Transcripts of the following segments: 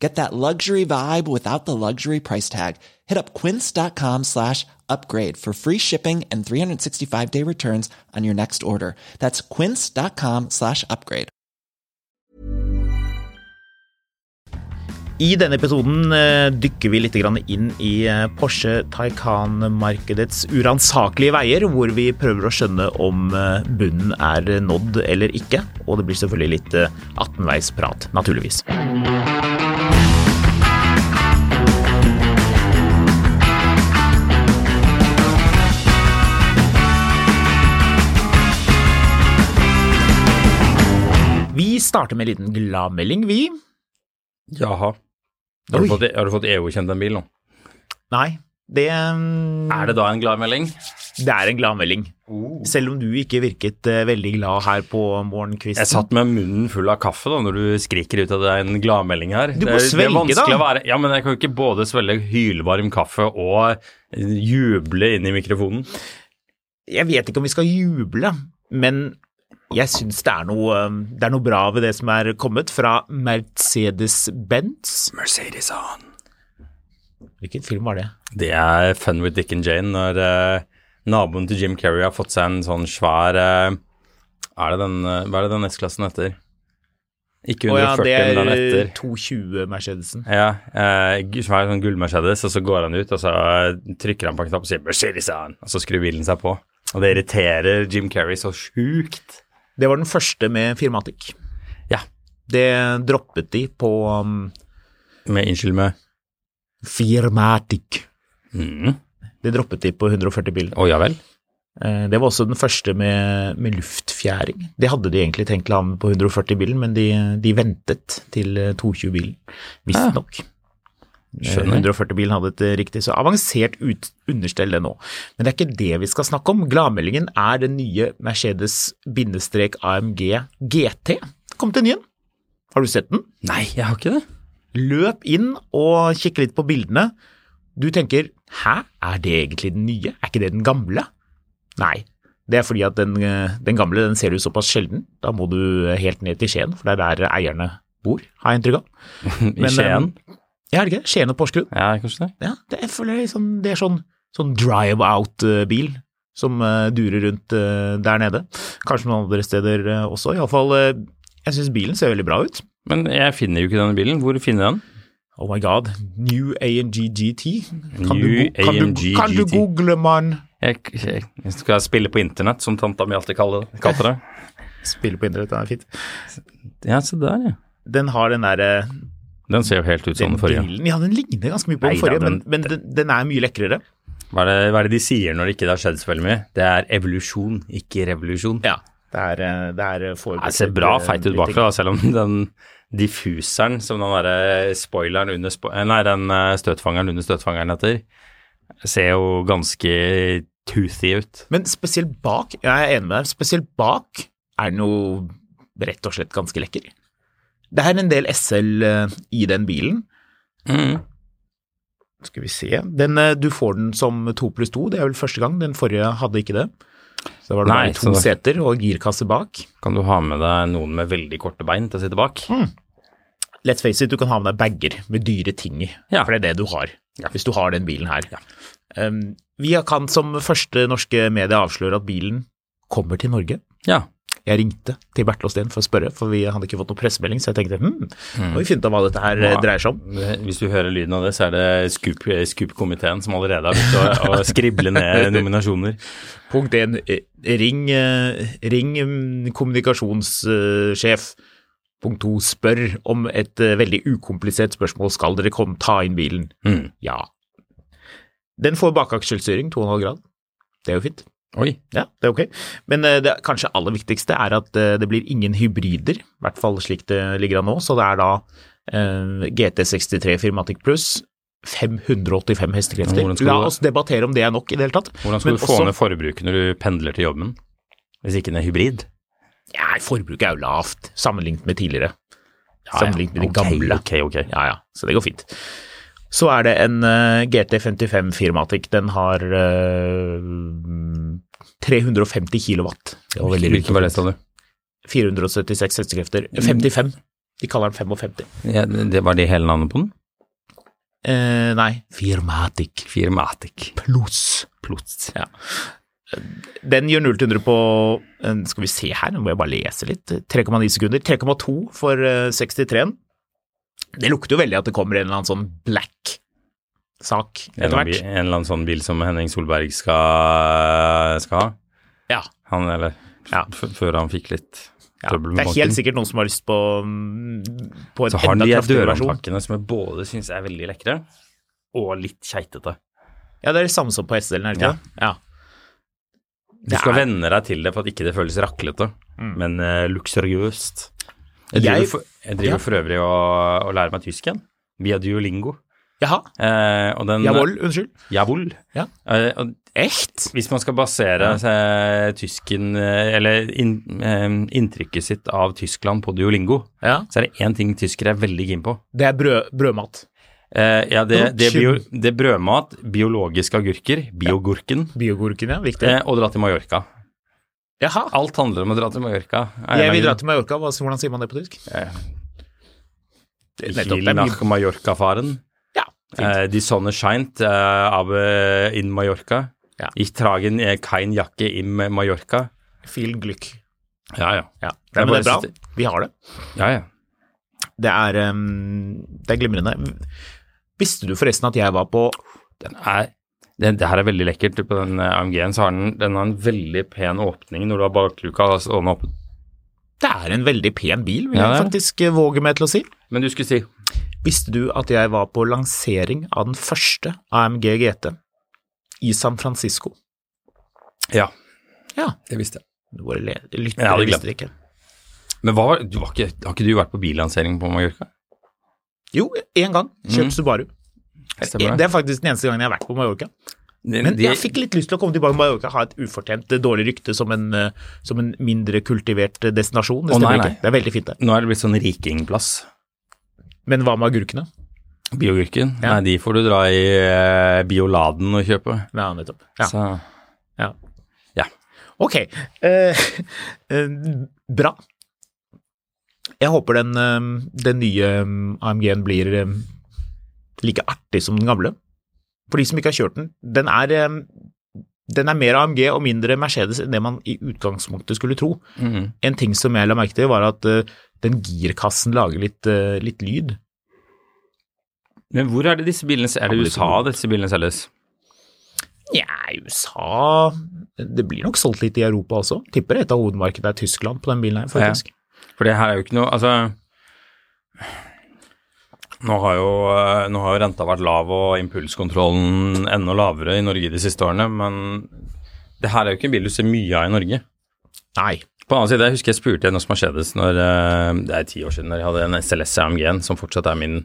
Get that luxury vibe without the luxury price tag. Hit up quince.com slash upgrade for free shipping and 365 day returns on your next order. That's quince.com slash upgrade. I denne episoden eh, dykker vi litt inn i eh, Porsche Taycan-markedets uransakelige veier, hvor vi prøver å skjønne om eh, bunnen er nådd eller ikke. Og det blir selvfølgelig litt eh, 18-veisprat, naturligvis. Starter med en liten gladmelding, vi. Jaha. Har du fått, har du fått EU-kjent en bil nå? Nei, det, mm, Er det da en gladmelding? det er en gladmelding. Selv om du ikke virket uh, veldig glad her på morgenkvisten. Jeg satt med munnen full av kaffe da når du skriker ut at det er en gladmelding her. Du må det, svelge, det er vanskelig da. Å være, ja, men jeg kan jo ikke både svelge hylvarm kaffe og juble inn i mikrofonen. Jeg vet ikke om vi skal juble, men jeg syns det, er um, det er noe bra ved det som er kommet fra Mercedes-Benz. Mercedes on. Hvilken film var det? Det er Fun with Dick and Jane når eh, naboen til Jim Carrey har fått seg en sånn svær eh, er det den, eh, Hva er det den S-klassen heter? Ikke Å under ja, 40, det men den er etter. 220 Mercedesen. Ja, eh, svær sånn gull-Mercedes, og så går han ut, og så eh, trykker han på en knapp og sier 'Mercedes on', og så skrur bilen seg på. Og det irriterer Jim Carrey så sjukt. Det var den første med Firmatic. Ja. Det droppet de på um, Med unnskyld med Firmatic. mm. Det droppet de på 140 biler. Å ja vel? Eh, Det var også den første med, med luftfjæring. Det hadde de egentlig tenkt å ha med på 140-bilen, men de, de ventet til eh, 220-bilen, visstnok. Skjønner. 140-bilen hadde et eh, riktig så avansert ut, understell det nå. Men det er ikke det vi skal snakke om. Gladmeldingen er den nye Mercedes-AMG GT. Kom til nyen. Har du sett den? Nei, jeg har ikke det. Løp inn og kikk litt på bildene. Du tenker hæ, er det egentlig den nye, er ikke det den gamle? Nei, det er fordi at den, eh, den gamle den ser du såpass sjelden. Da må du helt ned til Skien, for det er der eierne bor, har jeg inntrykk av. I Skien? Ja, er det ikke? Skien og Porsgrunn. Ja, kanskje det. Ja, det, jeg føler jeg sånn, det er sånn, sånn drive-out-bil som eh, durer rundt eh, der nede. Kanskje noen andre steder uh, også. Iallfall, uh, jeg syns bilen ser veldig bra ut. Men jeg finner jo ikke denne bilen. Hvor finner jeg den? Oh my god, New AMG GT. Kan, New du, kan, du, kan kan du google, mann? Jeg, jeg, jeg skal spille på internett, som tanta mi alltid kalte det. Spille på internett, det er fint. Ja, se der, ja. Den har den derre Den ser jo helt ut som den forrige. bilen Ja, den ligner ganske mye på Nei den forrige, men, den- men den, den er mye lekrere. Hva er, det, hva er det de sier når det ikke har skjedd så veldig mye? Det er evolusjon, ikke revolusjon. Ja. Det er, eh, det er foregått ser bra eh, feit ut bakfra, da, selv om den diffuseren som den derre spoileren under spo eh, Nei, den eh, støtfangeren under støtfangeren heter, ser jo ganske toothy ut. Men spesielt bak, jeg er enig med deg, spesielt bak er den jo rett og slett ganske lekker. Det er en del SL eh, i den bilen. Mm. Skal vi se. Den, eh, du får den som to pluss to, det er vel første gang. Den forrige hadde ikke det. Så da var det Nei, bare to så seter og girkasse bak. Kan du ha med deg noen med veldig korte bein til å sitte bak? Let's face it, du kan ha med deg bager med dyre ting i, Ja. for det er det du har, hvis du har den bilen her. Um, vi kan som første norske medie avsløre at bilen kommer til Norge. Ja. Jeg ringte til Bertil Osten for å spørre, for vi hadde ikke fått noen pressemelding, så jeg tenkte hm, må vi finne ut av hva dette her ja. Dreier seg om. Hvis du hører lyden av det, så er det Scoop- Scoop-komiteen som allerede har begynt å, å skrible ned nominasjoner. Punkt 1. Ring, eh, ring mm, kommunikasjonssjef. Punkt 2. Spør om et eh, veldig ukomplisert spørsmål. Skal dere komme ta inn bilen? Mm. Ja. Den får bakakselstyring, 2,5 grad. Det er jo fint. Oi. Ja, det er ok. Men eh, det kanskje aller viktigste er at eh, det blir ingen hybrider, i hvert fall slik det ligger an nå. Så det er da eh, GT63 Firmatic Plus 585 hestekrefter. La oss debattere om det er nok i det hele tatt. Hvordan skal Men du få også- ned forbruket når du pendler til jobben? Hvis ikke den er hybrid? Ja, forbruket er jo lavt sammenlignet med tidligere. Sammenlignet med de ok, gamle. Ok, ok. Ja, ja, så det går fint. Så er det en eh, GT55 Firmatic. Den har eh, 350 kilowatt. Det var veldig var det, sa du? 476 hestekrefter. 55. De kaller den 55. Ja, det var det hele navnet på den? Eh, nei, Firmatic Firmatic. Pluss. Pluss. Ja. Den gjør 0 til 100 på eh, Skal vi se her, nå må jeg bare lese litt. 3,9 sekunder. 3,2 for eh, 63-en. Det lukter jo veldig at det kommer en eller annen sånn black sak etter hvert. en eller annen sånn bil som Henning Solberg skal, skal ha? Ja. Han, eller Ja. Før han fikk litt Ja, trøbbel det er helt sikkert noen som har lyst på, mm, på en Så har han de her dørhåndtakene som jeg både syns er veldig lekre, og litt keitete. Ja, det er det samme som på S-delen, er det ikke det? Ja. Du skal er- venne deg til det for at ikke det føles raklete, men uh, luksuriøst. Jeg Jeg- driver, for, jeg driver Ja. for øvrig og, og lærer meg tysk igjen, via Duolingo. Jaha. Eh, og den, Jawohl, unnskyld. Jawohl. Ja. Eh, og Echt? hvis man skal basere seg tysken, eh, eller in, eh, inntrykket sitt av Tyskland på Duolingo, Ja. så er det én ting tyskere er veldig keen på. Det er brød, brødmat. Eh, ja, det, det, bio, det er brødmat, biologiske agurker, biogurken, Biogurken, ja. Viktig. eh, og dra til Mallorca. Jaha. Alt handler om å dra til Mallorca. Jeg vil dra til Mallorca. Hvordan sier man det på tysk? Eh, Til Mallorca-faren. Ja. Eh, de Sonne scheint eh, aber in Mallorca. Ja. Ich trage eh, kein Jacke im Mallorca. Feel Glück. Ja, ja. Ja, Det men det er bra. Vi har det. Ja, ja. Det er, um, det er glimrende. Visste du forresten at jeg var på Den er det, det her er veldig lekkert. På den eh, AMG-en så har den, den har en veldig pen åpning når du har bakluka stående oppe. Det er en veldig pen bil, vil Ja, jeg faktisk eh, våge meg til å si. Men du skulle si Visste du at jeg var på lansering av den første AMG GT i San Francisco? Ja, Ja, det visste jeg. våre lyttere hadde visste det ikke. Men hva var, du var ikke, har ikke du vært på billansering på Mallorca? Jo, én gang. Kjøpt mm. Subaru. Stemmer Det er faktisk den eneste gangen jeg har vært på Mallorca. Men jeg fikk litt lyst til å komme tilbake til Mallorca, ha et ufortjent eh, dårlig rykte som en, eh, som en mindre kultivert eh, destinasjon. Det stemmer oh, nei, nei. ikke. Det er veldig fint der. Nå er det blitt sånn rikingplass. Men hva med agurkene? Biogurken, Ja. nei, de får du dra i eh, Bioladen og kjøpe. Ja, nettopp. Ja. Så ja. ja. Ok, eh, eh, bra. Jeg håper den, eh, den nye eh, AMG-en blir eh, like artig som den gamle. For de som ikke har kjørt den, den er, den er mer AMG og mindre Mercedes enn det man i utgangspunktet skulle tro. Mhm. En ting som jeg la merke til, var at eh, den girkassen lager litt, eh, litt lyd. Men hvor er det disse bilene Er det USA disse bilene selges? Nja, USA Det blir nok solgt litt i Europa også. Tipper et av hovedmarkedene er Tyskland på den bilen her, faktisk. For det her er jo ikke noe Altså nå har, jo, eh, nå har jo renta vært lav og impulskontrollen enda lavere i Norge de siste årene, men det her er jo ikke en bil du ser mye av i Norge. Nei. På den annen side, jeg husker jeg spurte en hos Mercedes når eh, det er ti år siden når jeg hadde en SLS AMG-en, som fortsatt er min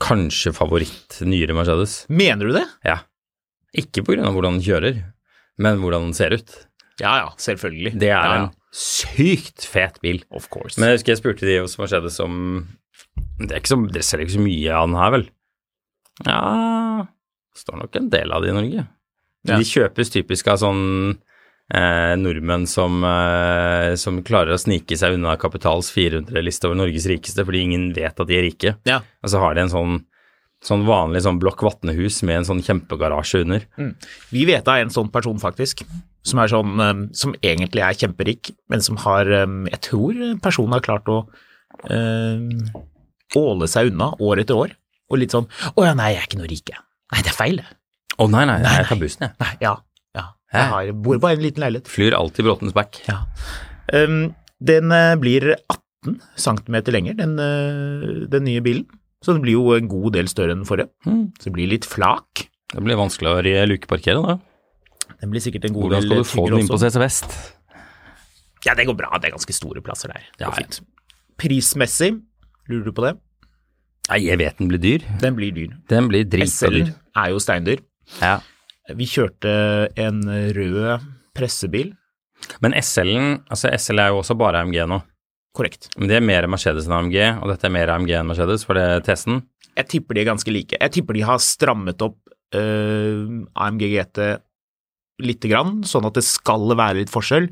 kanskje favoritt nyere Mercedes. Mener du det? Ja. Ikke av hvordan den kjører, men hvordan den ser ut. Ja ja, selvfølgelig. Det er ja, ja. en sykt fet bil. Of course. Men jeg husker jeg spurte de hos Mercedes om det er ikke så, det selger ikke så mye av den her, vel? Ja det står nok en del av det i Norge. Ja. De kjøpes typisk av sånn eh, nordmenn som, eh, som klarer å snike seg unna Kapitals 400-liste over Norges rikeste fordi ingen vet at de er rike. ja. Og så har de en sånn, sånn vanlig sånn blokk vatnehus med en sånn kjempegarasje under. Vi vet av en sånn person, faktisk, som er sånn um, Som egentlig er kjemperik, men som har um, Jeg tror personen har klart å um, åle seg unna år etter år. Og litt sånn Å ja, nei, jeg er ikke noe rik, jeg. Nei, det er feil, det. Å nei, nei, Nei, jeg tar bussen, jeg. Nei, ja. ja. Jeg har, bor på en liten leilighet. Flyr alltid Bråtens back. Ja. Um, den eh, blir 18 cm lenger, den, eh, den nye bilen. Så den blir jo en god del større enn den forrige. Mm. Så det blir litt flak. Det blir vanskelig å re- lukeparkere, da. Den blir sikkert en god Hvordan del skal du få den inn på. CC Vest? Ja, det går bra. Det er ganske store plasser der. Det Ja. Prismessig, lurer du på det? Nei, jeg vet den blir dyr. Den blir dyr. Den blir dritdyr. SL er jo steindyr. Ja. Vi kjørte en rød pressebil Men SL-en, altså SL er jo også bare AMG nå. Korrekt. Men det er mer Mercedes enn AMG, og dette er mer AMG enn Mercedes, for det er testen. Jeg tipper de er ganske like. Jeg tipper de har strammet opp uh, AMG GT lite grann, sånn at det skal være litt forskjell,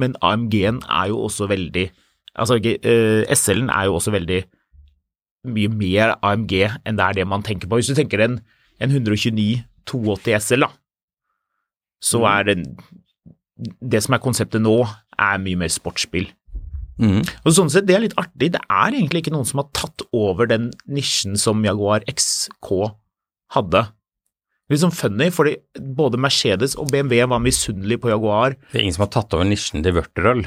men AMG-en er jo også veldig Altså, uh, SL-en er jo også veldig mye mer AMG enn det er det man tenker på. Hvis du tenker en, en 129 280 SL, da, så Mm. er den Det som er konseptet nå, er mye mer sportsbil. Mm. Og sånn sett, Det er litt artig. Det er egentlig ikke noen som har tatt over den nisjen som Jaguar XK hadde. Litt sånn funny, fordi både Mercedes og BMW var misunnelige på Jaguar. Det er ingen som har tatt over nisjen til vørterøl.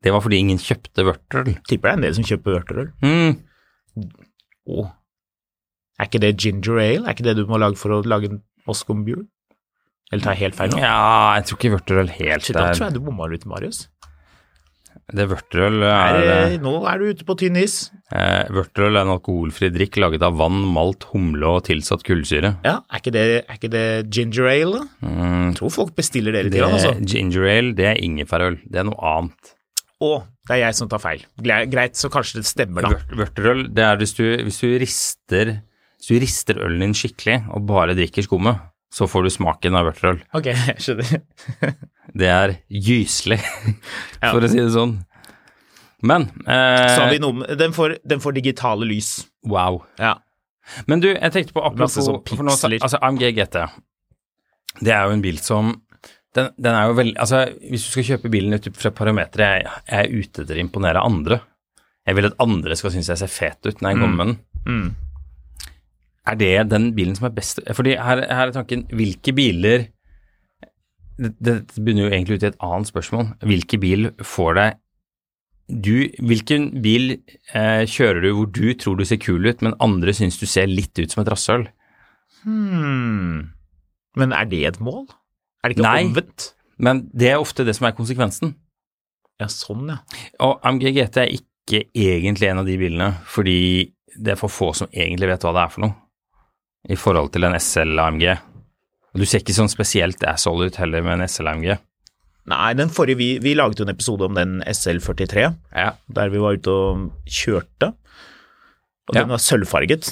Det var fordi ingen kjøpte vørterøl. Tipper det er en del som kjøper vørterøl. Mm. Oh. er ikke det ginger ale? Er ikke det du må lage for å lage en Moscow Eller tar jeg helt feil nå? Ja, jeg tror ikke vørterøl helt Shit, da tror jeg du bomma litt, Marius. Det vørterøl Er, er, eh, nå er du ute på tynn is. eh, Vørterøl er en alkoholfri drikk laget av vann, malt, humle og tilsatt kullsyre. Ja, er ikke det, er ikke det ginger ale? da? Mm. Jeg tror folk bestiller det litt, Det, altså. ginger ale, det er ingefærøl. Det er noe annet. Å, det er jeg som tar feil. Greit, så kanskje det stemmer, da. Vørterøl, det er hvis du, hvis du rister Hvis du rister ølen din skikkelig og bare drikker skummet, så får du smaken av vørterøl. Ok, jeg skjønner. Det er gyselig, Ja. for å si det sånn. Men eh, Så har vi noe Den får, den får digitale lys. Wow. Ja. Men du, jeg tenkte på apropos sånn for piksler. altså AMG GT. Det er jo en bil som den, den er jo veldig Altså, hvis du skal kjøpe bilen ut fra parametere, jeg, jeg er ute etter å imponere andre. Jeg vil at andre skal synes jeg ser fet ut når jeg kommer med den. Mm. Er det den bilen som er best Fordi her, her er tanken Hvilke biler det, det begynner jo egentlig ut i et annet spørsmål. Hvilke bil får deg du, Hvilken bil eh, kjører du hvor du tror du ser kul ut, men andre syns du ser litt ut som et rasshøl? Hmm. Men er det et mål? Er det ikke Nei. omvendt? Men det er ofte det som er konsekvensen. Ja, sånn, ja. Og AMG GT er ikke egentlig en av de bilene, fordi det er for få som egentlig vet hva det er for noe, i forhold til en SL AMG. Og du ser ikke sånn spesielt asshole ut heller med en SL AMG. Nei, den forrige, vi, vi laget jo en episode om den SL43, Ja. der vi var ute og kjørte. Og Ja. den var sølvfarget.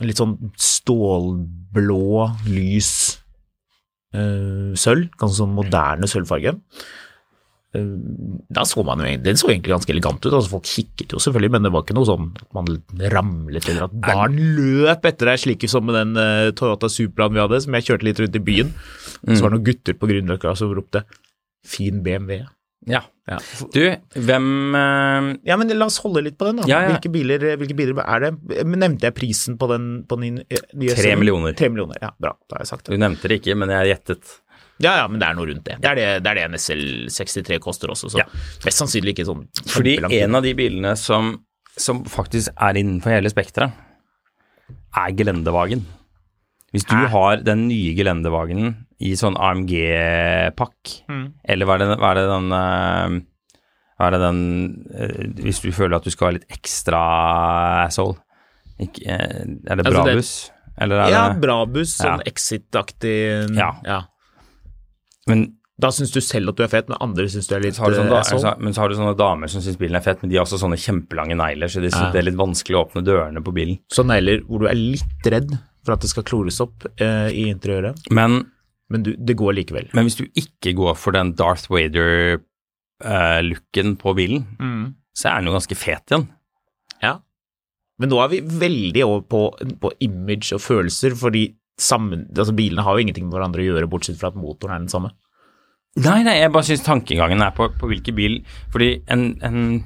Litt sånn stålblå, lys sølv. Ganske sånn moderne sølvfarge. Eh, da så man Den så egentlig ganske elegant ut. altså Folk kikket jo selvfølgelig, men det var ikke noe sånn at man ramlet eller at barn løp etter deg, slik som med den eh, Toyota Supraen vi hadde, som jeg kjørte litt rundt i byen. Så var det noen gutter på Grünerløkka som ropte 'fin BMW'. Ja. Ja. Du, hvem uh... Ja, men la oss holde litt på den, da. Ja, ja. Hvilke, biler, hvilke biler er det? Nevnte jeg prisen på den på den nye nye Tre millioner. Tre millioner, ja. Bra, da har jeg sagt Du nevnte det ikke, men jeg gjettet. Ja, ja, men det er noe rundt det. Det er det, det, er det en SL63 koster også, så Ja. mest sannsynlig ikke sånn Fordi en av de bilene som, som faktisk er innenfor hele spekteret, er gelendevagen. Hvis du har den nye gelendervognen i sånn AMG-pakk, Mm. eller hva er det, hva er det den eh, Hva er det den eh, Hvis du føler at du skal være litt ekstra asshole, ikke, eh, er det Altså, det- Brabus? Eller er Ja, det Brabus, sånn Ja. Exit-aktig Ja. ja. Men Da syns du selv at du er fet, men andre syns du er litt så eh, da, asshole. altså, men så har du sånne damer som syns bilen er fet, men de har også sånne kjempelange negler, så de synes Ja. det er litt vanskelig å åpne dørene på bilen. Så negler hvor du er litt redd for at det skal klores opp eh, i interiøret, Men men du, det går likevel. Men hvis du ikke går for den Darth Vader-looken på bilen, Mm. så er den jo ganske fet igjen. Ja. Men nå er vi veldig over på, på image og følelser, fordi sammen, altså bilene har jo ingenting med hverandre å gjøre, bortsett fra at motoren er den samme. Nei, nei, jeg bare syns tankegangen er på, på hvilken bil Fordi en, en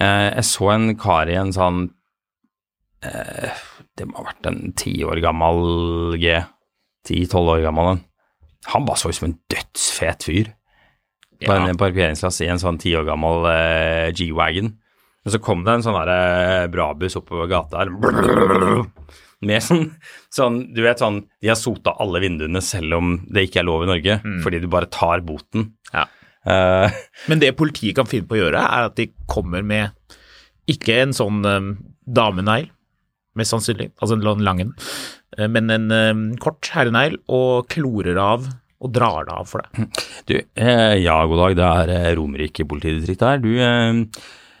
eh, Jeg så en kar i en sånn eh, Det må ha vært en ti år gammel G. Ti-tolv år gammel en. Han bare så ut som en dødsfet fyr. Bare Ja. en parkeringsplass i en sånn ti år gammel eh, G-wagon. Og så kom det en sånn eh, Brabus oppover gata her. Med sånn, sånn Du vet sånn De har sota alle vinduene selv om det ikke er lov i Norge, fordi du bare tar boten. Ja. Eh, Men det politiet kan finne på å gjøre, er at de kommer med ikke en sånn um, damenegl, mest sannsynlig, altså en lang en, eh, men en um, kort herrenegl, og klorer av og drar det av for deg. Du, eh, ja, god dag. Det er eh, Romerike politidistrikt her. Du, eh,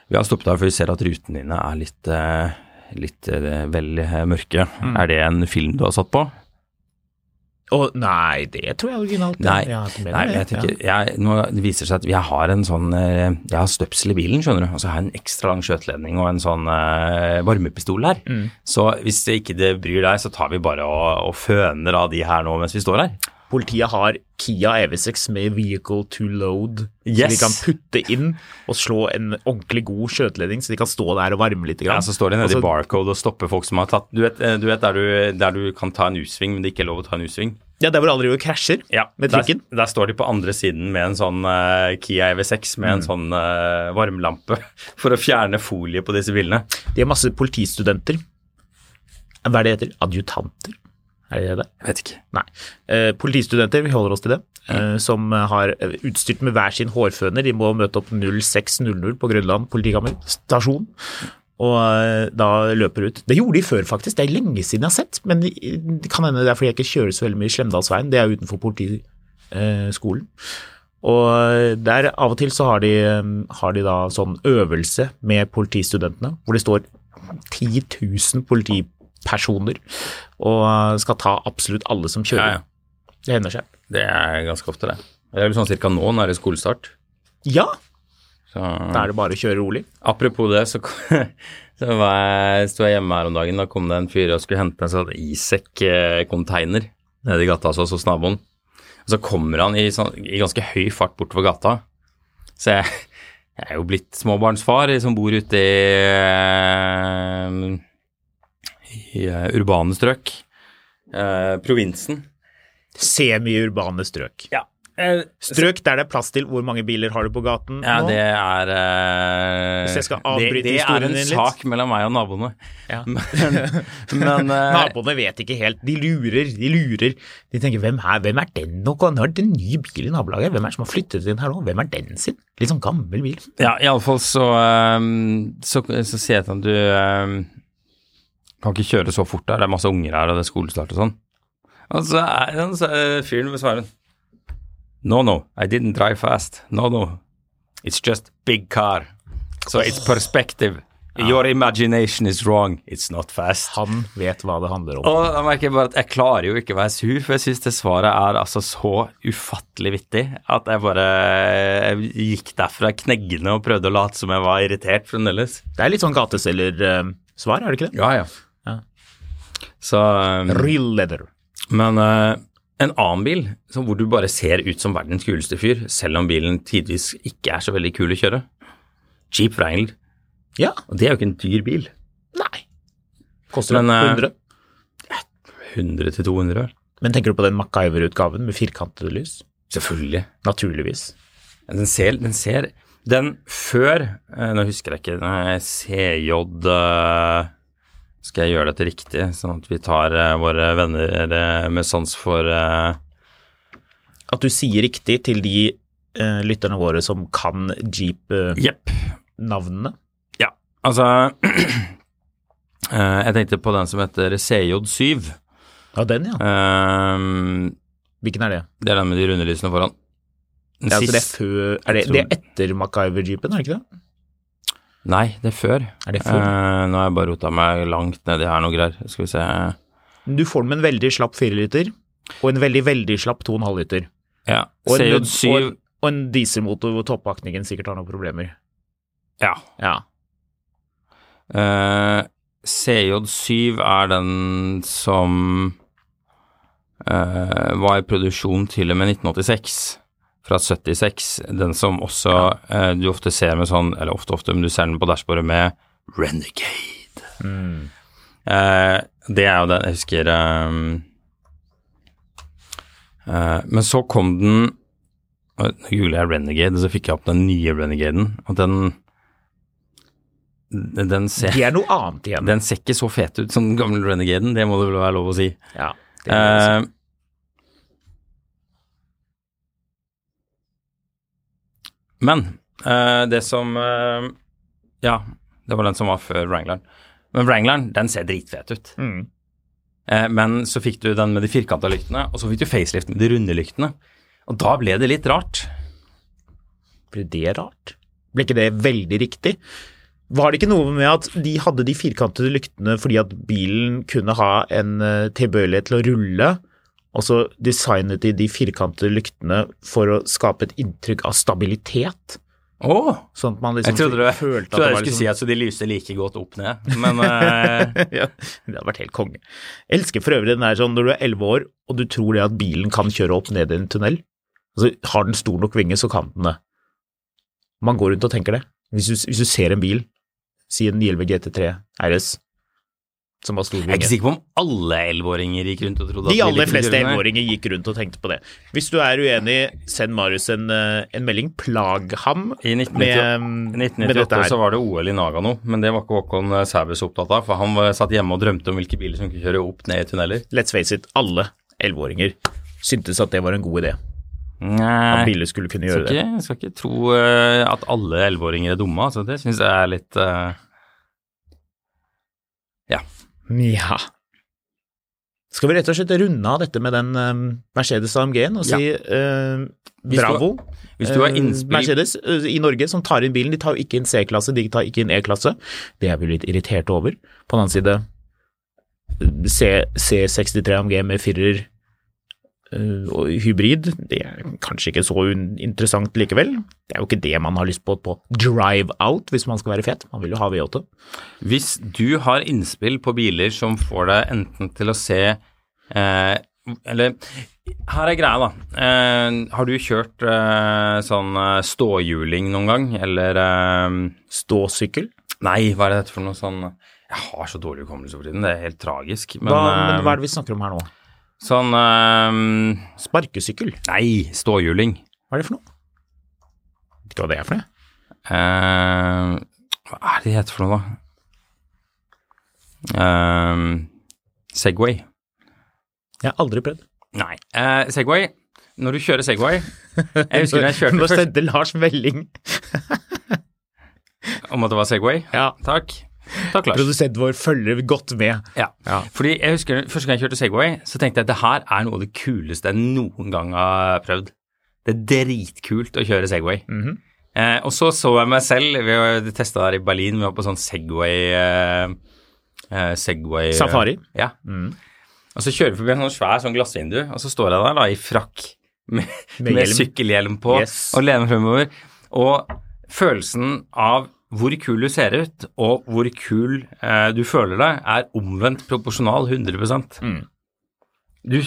vi har stoppet deg for vi ser at rutene dine er litt, eh, litt eh, vel mørke. mørke. Er det en film du har satt på? Å nei, det tror jeg er originalt. Nei, jeg mener nei jeg, jeg tenker, jeg, nå viser det seg at jeg har en sånn eh, Jeg har støpsel i bilen, skjønner du. Og så har jeg en ekstra lang skjøteledning og en sånn uh, varmepistol her. Mm. Så hvis det ikke det bryr deg, så tar vi bare og, og føner av de her nå mens vi står her. Politiet har Kia EV6 med vehicle to load, Yes. de kan putte inn og slå en ordentlig god skjøteledning, så de kan stå der og varme litt. Ja, Så står de nede i barcode og stopper folk som har tatt Du vet, eh, du vet der, du, der du kan ta en U-sving, men det ikke er lov å ta en U-sving? Ja, der hvor alle driver og krasjer Ja, med trikken. der står de på andre siden med en sånn uh, Kia EV6 med en Mm. sånn uh, varmelampe for å fjerne folie på disse bilene. De har masse politistudenter. Hva er det heter? Adjutanter? Er det det? Jeg vet ikke. Nei. Eh, politistudenter, vi holder oss til det, eh, som har eh, utstyrt med hver sin hårføner. De må møte opp 06.00 på Grønland politikammer stasjon. Og eh, da løper ut. Det gjorde de før, faktisk. Det er lenge siden jeg har sett. Men det kan hende det er fordi jeg ikke kjører så veldig mye i Slemdalsveien. Det er utenfor politiskolen. Og eh, der av og til så har de, eh, har de da sånn øvelse med politistudentene, hvor det står 10 000 politipersoner og eh, skal ta absolutt alle som kjører. ja. Det hender seg. Det er ganske ofte, det. Det er vel sånn cirka nå når det er skolestart. Ja, Så, da er det bare å kjøre rolig. apropos det, så, så var jeg, sto jeg hjemme her om dagen. Da kom det en fyr og skulle hente en sånn Isek-container nede i gata hos oss hos naboen. Og så kommer han i, sånn, i ganske høy fart bortover gata. Så jeg, jeg er jo blitt småbarnsfar som bor ute i, eh, i eh, urbane strøk. Eh, provinsen. Semi-urbane strøk. Ja. Eh, Strøk der det er plass til hvor mange biler har du på gaten Ja, nå? det er eh, Hvis jeg skal avbryte det det historien en din litt. sak mellom meg og naboene. Ja. Men, men eh, Naboene vet ikke helt. De lurer, de lurer. De tenker hvem er, hvem er den nå? Nå er det en ny bil i nabolaget. Hvem er det som har flyttet inn her nå? Hvem er den sin? Litt sånn gammel bil. Ja, iallfall så, um, så Så sier jeg til ham du um, kan ikke kjøre så fort der, det er masse unger her, og det er skolestart og sånn. Og så er han er fyren med svaren No, no, I didn't drive fast. No, no. It's just big car. So it's perspective. Your imagination is wrong. It's not fast. Han vet hva det handler om. Og da merker jeg bare at jeg klarer jo ikke å være sur, for jeg syns det svaret er altså så ufattelig vittig at jeg bare jeg gikk derfra kneggende og prøvde å late som jeg var irritert fremdeles. Det er litt sånn gateselgersvar, er det ikke det? Ja, ja. Så um, Real leather. Men uh, en annen bil som hvor du bare ser ut som verdens kuleste fyr, selv om bilen tidvis ikke er så veldig kul å kjøre. Jeep Wrangler. Ja. Og det er jo ikke en dyr bil. Nei. Koster den det eh, 100? 100 til 200 vel? Men tenker du på den MacGyver-utgaven med firkantede lys? Selvfølgelig. Naturligvis. Den ser, den ser Den før eh, Nå husker jeg ikke CJ eh, Skal jeg gjøre dette riktig, sånn at vi tar eh, våre venner eh, med sans for eh, At du sier riktig til de lytterne våre som kan Jeep-navnene. Jepp. Ja, altså Jeg tenkte på den som heter CJ7. Ja, den, ja. Eh, Hvilken er det? det er den med de runde lysene foran. Den Ja, altså det er, før, er det, det er etter MacGyver-jeepen, er det ikke det? Nei, det er før. Er det før? Eh, nå har jeg bare rota meg langt nedi her noe greier. Skal vi se. Du får den med en veldig slapp 4 liter, og en veldig, veldig slapp 2,5 liter. Ja, Og en, CJ7 og, en, og en dieselmotor hvor toppakningen sikkert har noen problemer. Ja. Ja. Eh, CJ7 er den som eh, var i produksjon til og med 1986, fra 76. Den som også eh, du ofte ser med sånn, eller ofte, ofte, men du ser den på dashbordet med Renegade. Mm. Eh, det er jo den jeg husker eh, eh, Men så kom den Nå googler jeg Renegade, så fikk jeg opp den nye Renegaden. Og den den, ser Det er noe annet igjen. den ser ikke så fet ut som den gamle Renegaden, det må det vel være lov å si. ja, det er det. Eh, men uh, det som uh, Ja, det var den som var før Wrangleren. Men Wrangleren, den ser dritfet ut. Mm. Uh, men så fikk du den med de firkanta lyktene, og så fikk du facelift med de runde lyktene. Og da ble det litt rart. Ble det rart? Ble ikke det veldig riktig? Var det ikke noe med at de hadde de firkantede lyktene fordi at bilen kunne ha en tilbøyelighet til å rulle, og så designet de de firkantede lyktene for å skape et inntrykk av stabilitet? Oh, Sånn at man liksom Jeg trodde du, følte trodde at jeg det var skulle si liksom at de lyser like godt opp ned, men eh, ja, Det hadde vært helt konge. Jeg elsker for øvrig den der sånn når du er elleve år og du tror det at bilen kan kjøre opp ned i en tunnel. Altså, har den stor nok vinge, så kan den det. Man går rundt og tenker det. Hvis du, hvis du ser en bil, si en 911 GT3 RS, som var jeg er ikke sikker på om alle elleveåringer gikk rundt og trodde De at aller fleste elleveåringer gikk rundt og tenkte på det. Hvis du er uenig, send Marius en, eh, en melding. Plag ham I med, 1998, med dette 1998 her. så var det OL i Nagano, men det var ikke Håkon eh, Sæbøs opptatt av, for han var- satt hjemme og drømte om hvilke biler som kunne kjøre opp ned i tunneler. Let's face it, alle elleveåringer syntes at det var en god idé. At Nei, biler skulle kunne gjøre skal det. jeg skal ikke tro eh, at alle elleveåringer er dumme, altså det syns jeg er litt eh, Ja. Ja. Skal vi rett og slett runde av dette med den um, Mercedes AMG-en og Ja. si eh, Hvis bravo? Hvis du har Eh, innspill Mercedes eh, i Norge som tar inn bilen, de tar jo ikke inn C-klasse, de tar ikke inn E-klasse. Det er vi litt irritert over. På den annen side, C, C63 AMG med firer eh, og hybrid, det er kanskje ikke så interessant likevel. Det er jo ikke det man har lyst på på drive out, hvis man skal være fet. Man vil jo ha V8. Hvis du har innspill på biler som får deg enten til å se eh, Eller her er greia, da. Eh, har du kjørt eh, sånn eh, ståhjuling noen gang, eller eh, Ståsykkel. Nei, hva er det dette for noe sånn Jeg har så dårlig hukommelse for tiden, det er helt tragisk. Men, Hva, men eh, hva er det vi snakker om her nå? Sånn um, Sparkesykkel. Nei, ståhjuling. Hva er det for noe? Vet ikke hva det er for noe. Uh, hva er det det heter for noe, da? Uh, Segway. Jeg har aldri prøvd. Nei. Uh, Segway. Når du kjører Segway Jeg husker da jeg kjørte Nå først sendte Lars melding. om at det var Segway. Ja. Takk. Takk, Lars. Produsenten vår følger godt med. Ja. Ja. Fordi jeg husker Første gang jeg kjørte Segway, så tenkte jeg at det her er noe av det kuleste jeg noen gang har prøvd. Det er dritkult å kjøre Segway. Mhm. eh, og så så jeg meg selv Vi testa der i Berlin, vi var på sånn Segway eh, eh, Segway Safari. Ja. Mm. Og så kjører vi forbi en sånn svær sånn glassvindu, og så står jeg der da i frakk med, Med med, sykkelhjelm på Yes. og lener fremover. Og følelsen av hvor kul du ser ut, og hvor kul eh, du føler deg, er omvendt proporsjonal 100 Mm. Du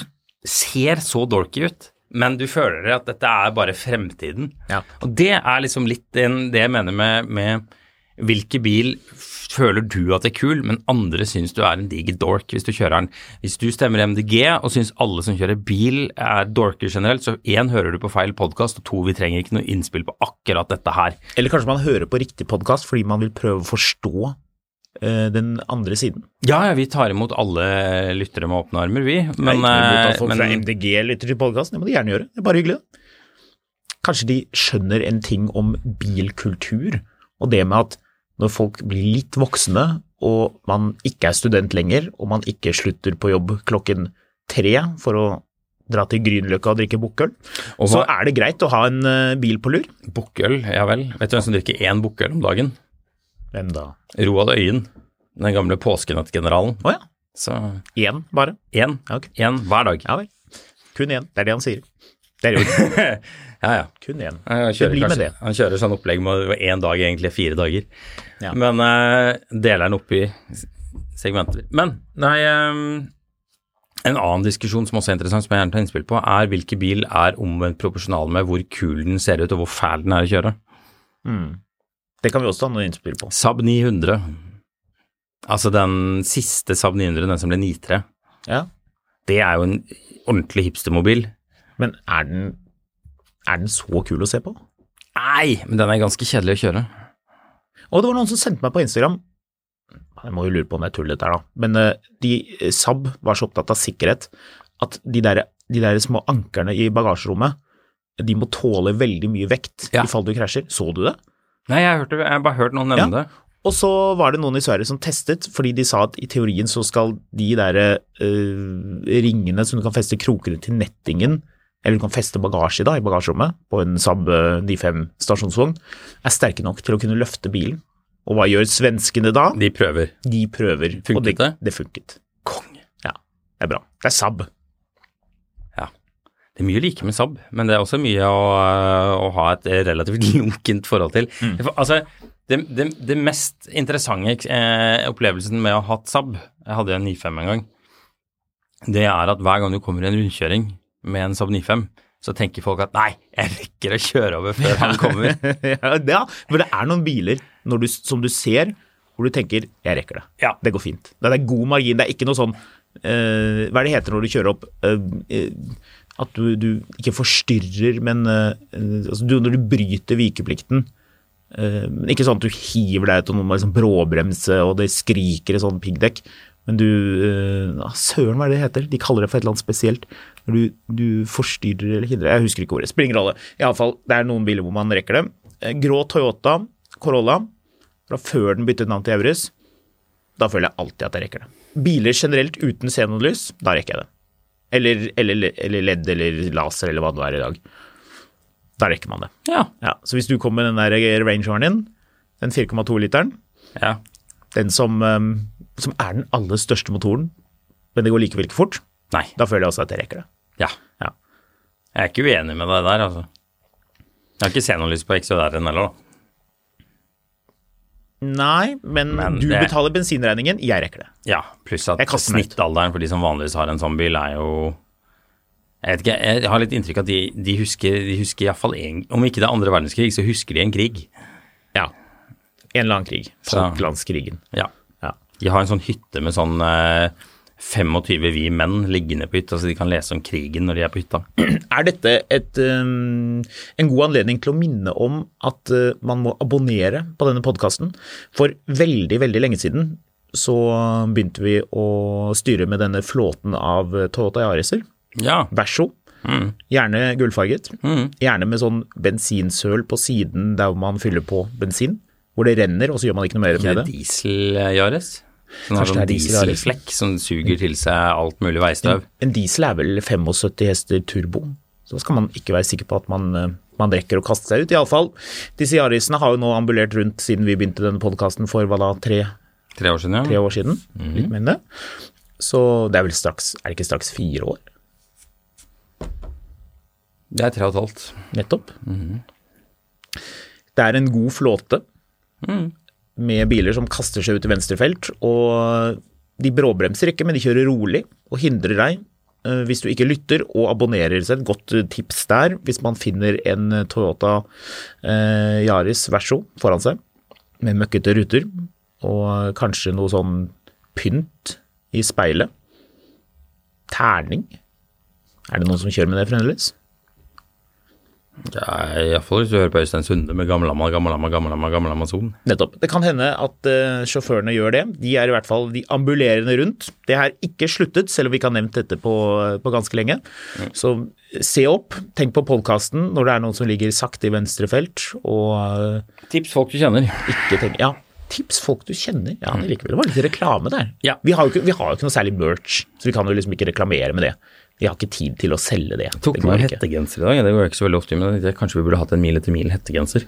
ser så dorky ut, men du føler at dette er bare fremtiden. Ja. Og det er liksom litt det jeg mener med, med hvilke bil føler du at er kul, men andre syns du er en diger dork hvis du kjører den. Hvis du stemmer MDG og syns alle som kjører bil er dorker generelt, så én hører du på feil podkast, og to vi trenger ikke noe innspill på akkurat dette her. Eller kanskje man hører på riktig podkast fordi man vil prøve å forstå eh, den andre siden. Ja, ja, vi tar imot alle lyttere med åpne armer, vi. Men, Men, eh, at folk fra men MDG lytter til podkasten, det må de gjerne gjøre. Det er bare hyggelig, det. Kanskje de skjønner en ting om bilkultur, og det med at når folk blir litt voksne, og man ikke er student lenger, og man ikke slutter på jobb klokken tre for å dra til Grünerløkka og drikke bukkøl, Og så er det greit å ha en eh, bil på lur. bukkøl, ja vel. Vet du hvem som drikker én bukkøl om dagen? Hvem da? Roald Øyen. Den gamle påskenettgeneralen. Å ja, Så én bare. én. Ja, okay. Én hver dag. Ja vel. Kun én, det er det han sier. Det er jo Ja, ja. kun én. Han kjører, kanskje, han kjører sånn opplegg med én dag egentlig fire dager. Ja. Men uh, deler den opp i segmenter. Men nei um, En annen diskusjon som også er interessant, som jeg gjerne tar innspill på, er hvilken bil er omvendt proporsjonal med hvor kul den ser ut og hvor fæl den er å kjøre. Mm. Det kan vi også ta noe innspill på. Saab 900. Altså den siste Saab 900, den som ble 9-3. Ja. Det er jo en ordentlig hipstermobil. Men er den, er den så kul å se på? Nei, men den er ganske kjedelig å kjøre. Og det var noen som sendte meg på Instagram Jeg må jo lure på om det er tull dette her, da. Men eh, de, eh, Saab var så opptatt av sikkerhet at de der, de der små ankerne i bagasjerommet de må tåle veldig mye vekt Ja. i fall du krasjer. Så du det? Nei, jeg, hørte, jeg har bare hørt noen nevne Ja. det. Og så var det noen i Sverige som testet, fordi de sa at i teorien så skal de der øh, ringene som du kan feste krokene til nettingen eller du kan feste bagasje da, i bagasjerommet på en Saab eh, 95 stasjonsvogn, er sterke nok til å kunne løfte bilen. Og hva gjør svenskene da? De prøver. De prøver. Funket og det? det? Det funket. Konge. Ja, det er bra. Det er Saab. Ja. Det er mye like med Saab, men det er også mye å, øh, å ha et relativt lunkent forhold til. For, Altså, det, det, det mest interessante eh, opplevelsen med å ha hatt Saab, jeg hadde en 95 en gang, det er at hver gang du kommer i en rundkjøring med en Saab 95, så tenker folk at nei, jeg rekker å kjøre over før han kommer. ja, det- for det er noen biler når du, som du ser hvor du tenker 'jeg rekker det'. Ja. Det går fint. Det er god margin. Det er ikke noe sånn uh, Hva er det heter når du kjører opp uh, At du, du ikke forstyrrer, men altså du, Når du bryter vikeplikten Ikke sånn at du hiver deg ut og noen liksom bråbremse og det skriker i sånn piggdekk. Men du ah, Søren, hva er det det heter? De kaller det for et eller annet spesielt. Når du, du forstyrrer eller hindrer Jeg husker ikke ordet. Spiller ingen rolle. Iallfall, det er noen biler hvor man rekker det. Eh, Grå Toyota Corolla fra før den byttet navn til Euris. Da føler jeg alltid at jeg rekker det. Biler generelt uten xenonlys, da rekker jeg det. Eller, eller, eller LED eller laser eller hva det er i dag. Da rekker man det. Ja. Ja, så hvis du kommer med den der Rangeren din, den 4,2-literen, ja. den som, um, som er den aller største motoren, men det går likevel ikke fort, Nei. da føler jeg også at jeg rekker det. Ja. Ja. Jeg er ikke uenig med deg der, altså. Jeg har ikke xenolys på XJR-en heller, da. Nei, men, Men du det- betaler bensinregningen, jeg rekker det. Ja, pluss at snittalderen for de som vanligvis har en sånn bil, er jo Jeg vet ikke, jeg har litt inntrykk av at de, de husker, de husker iallfall én Om ikke det er andre verdenskrig, så husker de en krig. Ja. En eller annen krig. Falklandskrigen. Ja. Ja. De har en sånn hytte med sånn eh, 25 vi menn liggende på hytta, så de kan lese om krigen når de er på hytta. Er dette et, um, en god anledning til å minne om at uh, man må abonnere på denne podkasten? For veldig, veldig lenge siden så begynte vi å styre med denne flåten av Toyota Yariser. Ja. Verso. Gjerne gullfarget. Gjerne med sånn bensinsøl på siden der man fyller på bensin. Hvor det renner, og så gjør man ikke noe mer med det det. diesel-Yaris? Som har sånn dieselflekk som suger til seg alt mulig veistøv. En diesel er vel 75 hester turbo. Så skal man ikke være sikker på at man, uh, man rekker å kaste seg ut. Iallfall, disse Yarisene har jo nå ambulert rundt siden vi begynte denne podkasten for hva da, tre, Tre år siden, Ja. tre år siden? Litt mer enn det. Så det er vel straks Er det ikke straks fire år? Det er tre og et halvt. Nettopp. Det er en god flåte med biler som kaster seg ut i venstrefelt. Og de bråbremser ikke, men de kjører rolig og hindrer deg eh, hvis du ikke lytter og abonnerer. Så et godt eh, tips der hvis man finner en Toyota eh, Yaris Verso foran seg med møkkete ruter og kanskje noe sånn pynt i speilet. Terning. Er det noen som kjører med det fremdeles? Ja, Iallfall hvis du hører på Øystein Sunde med Gammelamma, Gammelamma, Gammelamma, Gammelamma Son. Nettopp. Det kan hende at uh, sjåførene gjør det. De er i hvert fall de ambulerende rundt. Det er ikke sluttet, selv om vi ikke har nevnt dette på, på ganske lenge. Så se opp, tenk på podkasten når det er noen som ligger sakte i venstre felt, og uh, Tips folk du kjenner. ikke tenk Ja, tips folk du kjenner. Ja, det liker. Det var litt reklame der. Ja. Vi har ikke, vi har jo ikke noe særlig merch, så vi kan jo liksom ikke reklamere med det. Vi har ikke tid til å selge det. Tok det på meg hettegenser i dag. Det går jeg ikke så veldig ofte men jeg kanskje vi burde hatt en mil etter mil hettegenser.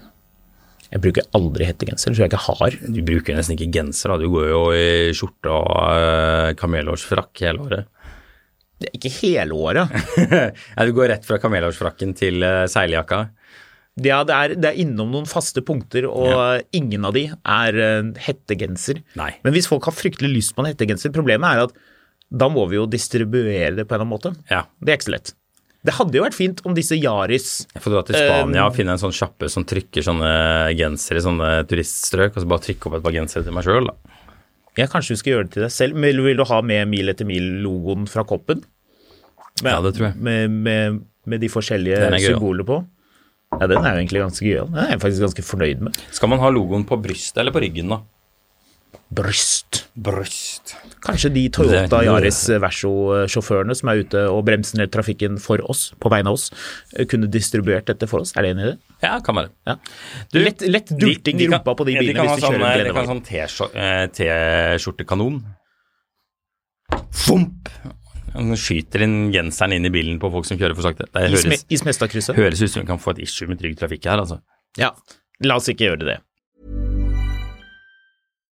Jeg bruker aldri hettegenser, tror jeg ikke har. Du bruker nesten ikke genser, da. Du går jo i skjorte og uh, kamelhårsfrakk hele året. Det er ikke hele året. ja, du går rett fra kamelhårsfrakken til uh, seiljakka. Ja, det er, det er innom noen faste punkter, og ingen av de er eh, hettegenser. Nei. Men hvis folk har fryktelig lyst på en hettegenser, problemet er at da må vi jo distribuere det på en eller annen måte. Ja. Det er ikke så lett. Det hadde jo vært fint om disse Yaris Jeg får dra til Spania og finne en sånn sjappe som trykker sånne gensere i sånne turiststrøk, og så bare trykke opp et par gensere til meg sjøl, da. Ja, kanskje du skal gjøre det til deg selv. Men vil du ha med Mil etter mil-logoen fra koppen? Med, Ja, det tror jeg. Med, med, med de forskjellige symbolene på. Ja, den er jo egentlig ganske gøy. Den er jeg faktisk ganske fornøyd med. Skal man ha logoen på brystet eller på ryggen, da? Bryst. Bryst. Kanskje de Toyota Yaris Verso-sjåførene som er ute og bremser ned trafikken for oss, på vegne av oss, eh, kunne distribuert dette for oss. Er det enig i det? Ja, kan være. Ja. Du, lett, lett dulting i kan- rumpa på de bilene ha hvis de kjører sånn, De kan ha sånn eh, T-skjortekanon. Fomp! Han skyter inn genseren inn i bilen på folk som kjører for sakte. Det høres, i høres ut som vi kan få et issue med Trygg Trafikk her, altså. Ja. La oss ikke gjøre det.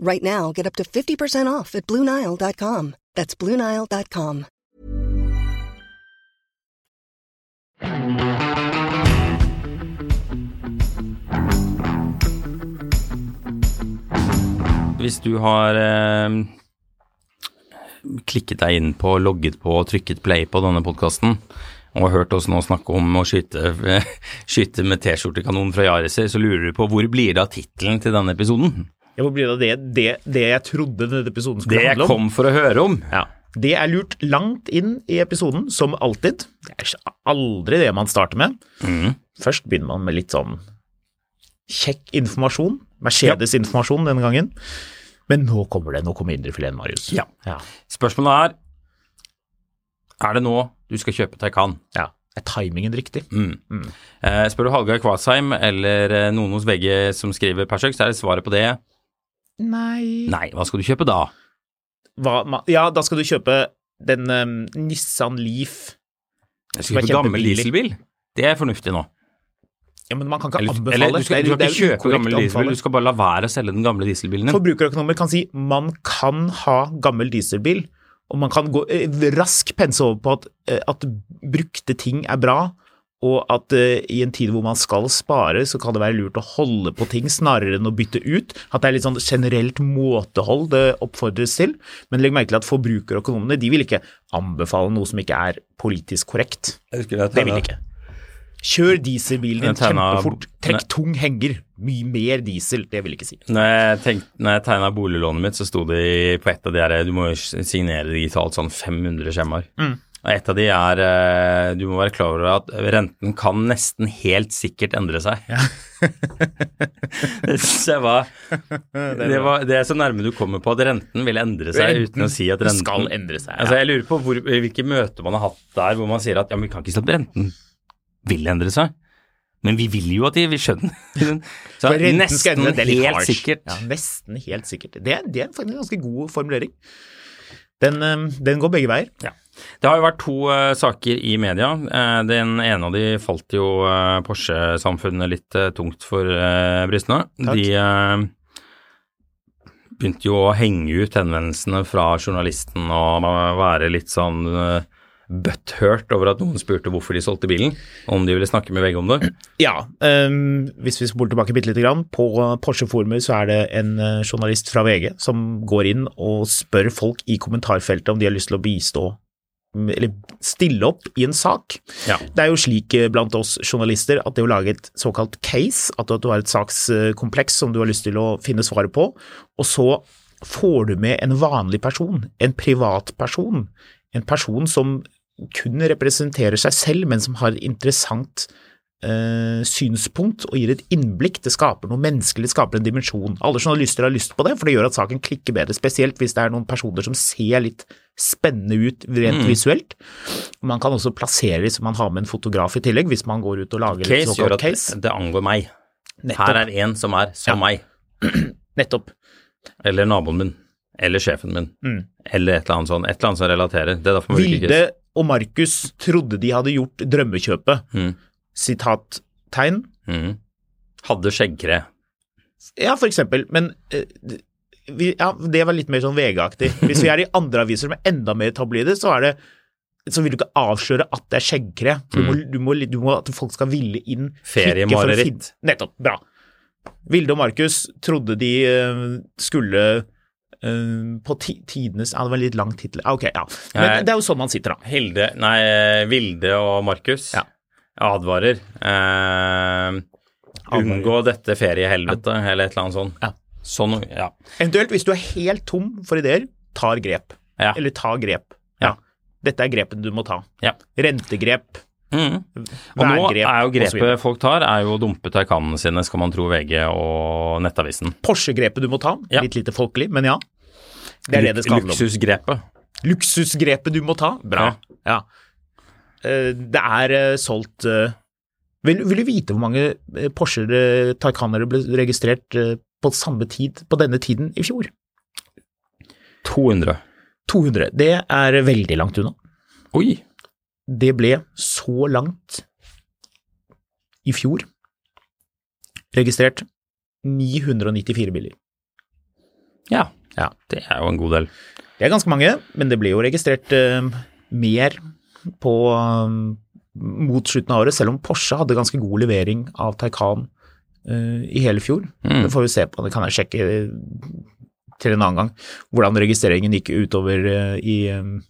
Right now, get up to 50% off at BlueNile.com. That's BlueNile.com. Hvis du har eh, klikket deg inn på, logget på og trykket play på denne podkasten, og hørt oss nå snakke om å skyte, skyte med T-skjortekanon fra Yariser, så lurer du på hvor blir det av tittelen til denne episoden? Ja, Hvor blir det av det, det, det jeg trodde denne episoden skulle Det jeg handle om? kom for å høre om. Ja. Det er lurt langt inn i episoden, som alltid. Det er aldri det man starter med. Mm. Først begynner man med litt sånn kjekk informasjon. Mercedes-informasjon denne gangen. Men nå kommer det. Nå kommer indrefileten, Marius. Ja. ja. Spørsmålet er Er det nå du skal kjøpe Taycan? ja. Er timingen riktig? Mm. Eh, spør du Hallgeir Kvadsheim eller eh, noen hos VG som skriver Persøk, så er det svaret på det Nei nei. Hva skal du kjøpe da? Hva, Ja, da skal du kjøpe den um, Nissan Leaf. Jeg skal kjøpe gammel dieselbil. Det er fornuftig nå. Ja, men man kan ikke Eller, anbefale. eller du skal, du skal det er ikke kjøpe gammel dieselbil, du skal bare la være å selge den gamle dieselbilen din. Forbrukerøkonomer kan si man kan ha gammel dieselbil, og man kan gå eh, rask pense over på at, eh, at brukte ting er bra, og at uh, i en tid hvor man skal spare, så kan det være lurt å holde på ting snarere enn å bytte ut. At det er litt sånn generelt måtehold det oppfordres til. Men legg merke til at forbrukerøkonomene de vil ikke anbefale noe som ikke er politisk korrekt. Det vil de ikke. Kjør dieselbilen din kjempefort. Trekk tung henger. Mye mer diesel. Det vil jeg ikke si. Når jeg, tenk, når jeg tegna boliglånet mitt, så sto det på et av de her Du må jo signere digitalt sånn 500 skjemaer. Mm. Og et av de er eh, Du må være klar over at renten kan nesten helt sikkert endre seg. det synes jeg var det, var det er så nærme du kommer på at renten vil endre seg uten å si at renten skal endre seg. Altså, jeg lurer på hvor, hvilke møter man har hatt der hvor man sier at ja, men vi kan ikke si at renten vil endre seg. Men vi vil jo at de vil skjønne Så renten skal nesten endre, det helt sikkert. Ja, nesten helt sikkert. Det, det er faktisk en ganske god formulering. Den, eh, den går begge veier. Ja. Det har jo vært to uh, saker i media. Uh, den ene av de falt jo uh, Porsche-samfunnet litt tungt for brystene. De begynte jo å henge ut henvendelsene fra journalisten og være litt sånn butthurt over at noen spurte hvorfor de solgte bilen, om de ville snakke med VG om det. Ja, um, hvis vi spoler tilbake bitte lite grann, på Porsche-forumet så er det en journalist fra VG som går inn og spør folk i kommentarfeltet om de har lyst til å bistå eller stille opp i en sak. Ja. Det er jo slik eh, blant oss journalister at det å lage et såkalt case, at du har et sakskompleks som du har lyst til å finne svaret på, og så får du med en vanlig person, en privatperson, en person som kun representerer seg selv, men som har interessant eh, synspunkt og gir et innblikk. Det skaper noe menneskelig, det skaper en dimensjon. Alle journalister har lyst på det, for det gjør at saken klikker bedre, spesielt hvis det er noen personer som ser litt spennende ut rent visuelt. Man kan også plassere det så man har med en fotograf i tillegg, hvis man går ut og lager et Case gjør såkalt at case. det angår meg. Nettopp. Her er en som er som Ja. meg. Nettopp. Eller naboen min. Eller sjefen min. Mm. Eller et eller annet sånt. Et eller annet som relaterer. Det er derfor bruker Vilde og Markus trodde de hadde gjort drømmekjøpet. Mm. Sitattegn. Mm. Hadde skjeggkre. Ja, for eksempel, men uh, vi, ja, det var litt mer sånn VG-aktig. Hvis vi er i andre aviser som er enda mer tabloide, så er det så vil du ikke avsløre at det er skjeggkre. Du, må, du, må, du må at folk skal ville inn. Feriemareritt. Nettopp. Bra. Vilde og Markus trodde de uh, skulle Uh, på ti, tidenes Ja, det var litt lang tittel. Ah, Ok, ja. Men det er jo sånn man sitter, da. Hilde Nei, Vilde og Markus Ja. Advarer. Eh, unngå dette feriehelvetet, eller et eller annet sånt. Ja. Sånn, ja. Eventuelt, hvis du er helt tom for ideer, tar grep. Ja. Eller ta grep. Ja. Ja. Dette er grepet du må ta. Ja. Rentegrep. Mm. Og nå er jo grepet folk tar, er jo å dumpe taikanene sine, skal man tro VG og Nettavisen. Porsche-grepet du må ta. Ja. Litt lite folkelig, men ja. Det er det det skal handle om. Luksusgrepet. Luksusgrepet du må ta. Bra. Ja. Eh, Det er eh, solgt eh, vil, vil du vite hvor mange Porscher Taycanere ble registrert på samme tid, på denne tiden i fjor? 200. 200. Det er veldig langt unna. Oi. Det ble så langt i fjor registrert 994 biler. Ja. Ja. Det er jo en god del. Det er ganske mange, men det ble jo registrert uh, mer på eh, mot slutten av året, selv om Porsche hadde ganske god levering av Taycan uh, i hele fjor. Mm. Det får vi se på, det kan jeg sjekke eh, til en annen gang, hvordan registreringen gikk utover uh, i, um,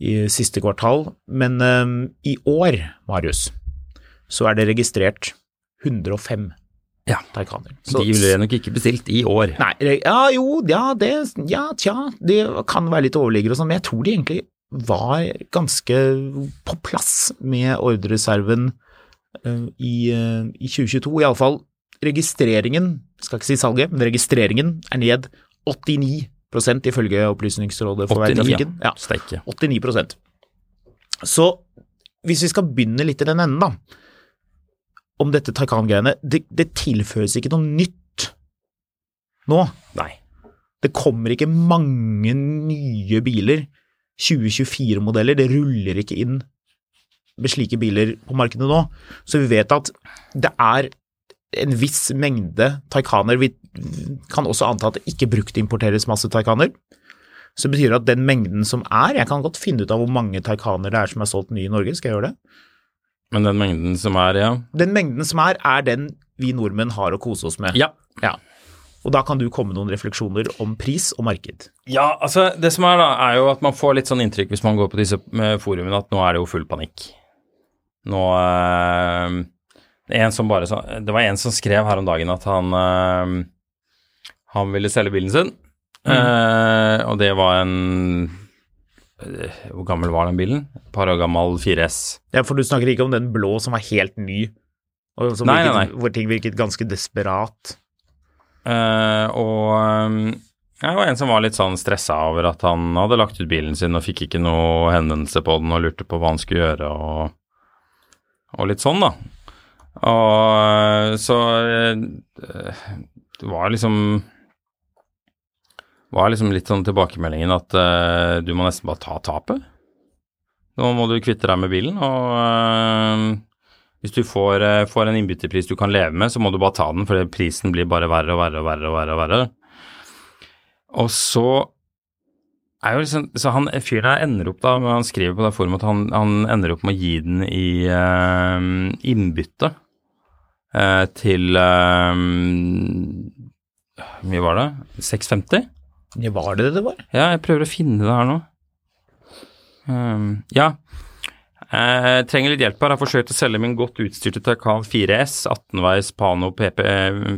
i siste kvartal. Men um, i år, Marius, så er det registrert 105 Ja. Taycaner. De ble nok ikke bestilt i år. Nei, ja jo, ja det, ja tja, det kan være litt overligger og sånn, men jeg tror de egentlig var ganske på plass med ordreserven eh, i, eh, i 2022. Iallfall registreringen, skal ikke si salget, men registreringen er ned 89% ifølge Opplysningsrådet for 89, ja. veitrafikken. Ja, Steike. 89% Så hvis vi skal begynne litt i den enden, da, om dette Taycan-greiene, det, det tilføres ikke noe nytt nå. Nei. Det kommer ikke mange nye biler, 2024-modeller, det ruller ikke inn med slike biler på markedet nå. Så vi vet at det er en viss mengde Taycaner. Vi kan også anta at det ikke bruktimporteres masse Taycaner. Så det betyr at den mengden som er Jeg kan godt finne ut av hvor mange Taycaner det er som er solgt nye i Norge, skal jeg gjøre det? Men den mengden som er, ja. Den mengden som er, er den vi nordmenn har å kose oss med. Ja. Ja. Og da kan du komme med noen refleksjoner om pris og marked. Ja, altså det som er da, er jo at man får litt sånn inntrykk hvis man går på disse eh, forumene at nå er det jo full panikk. Nå eh, en som bare, Det var en som skrev her om dagen at han eh, han ville selge bilen sin, eh, og det var en Hvor gammel var den bilen? Et par år gammel 4S. Ja, for du snakker ikke om den blå som var helt ny, og som Nei, nei, nei. hvor ting virket ganske desperat. Eh, og um, det var en som var litt sånn stressa over at han hadde lagt ut bilen sin og fikk ikke noe henvendelse på den og lurte på hva han skulle gjøre og, og litt sånn, da. Og eh, så eh, det var liksom var liksom litt sånn tilbakemeldingen at uh, du må nesten bare ta tapet. Nå må du kvitte deg med bilen, og eh, hvis du får, eh, får en innbytterpris du kan leve med, så må du bare ta den, for prisen blir bare verre og verre og verre og verre. Og verre. Og så er jo liksom Så han fyren her ender opp da, han skriver på det forumet at han, han ender opp med å gi den i uh, innbytte uh, til Hvor mye var det? 650? Ja, var det det det var? Ja, jeg prøver å finne det her nå. Um, ja. Jeg trenger litt hjelp her. Jeg har forsøkt å selge min godt utstyrte Takan 4S, 18-veis Pano, PP,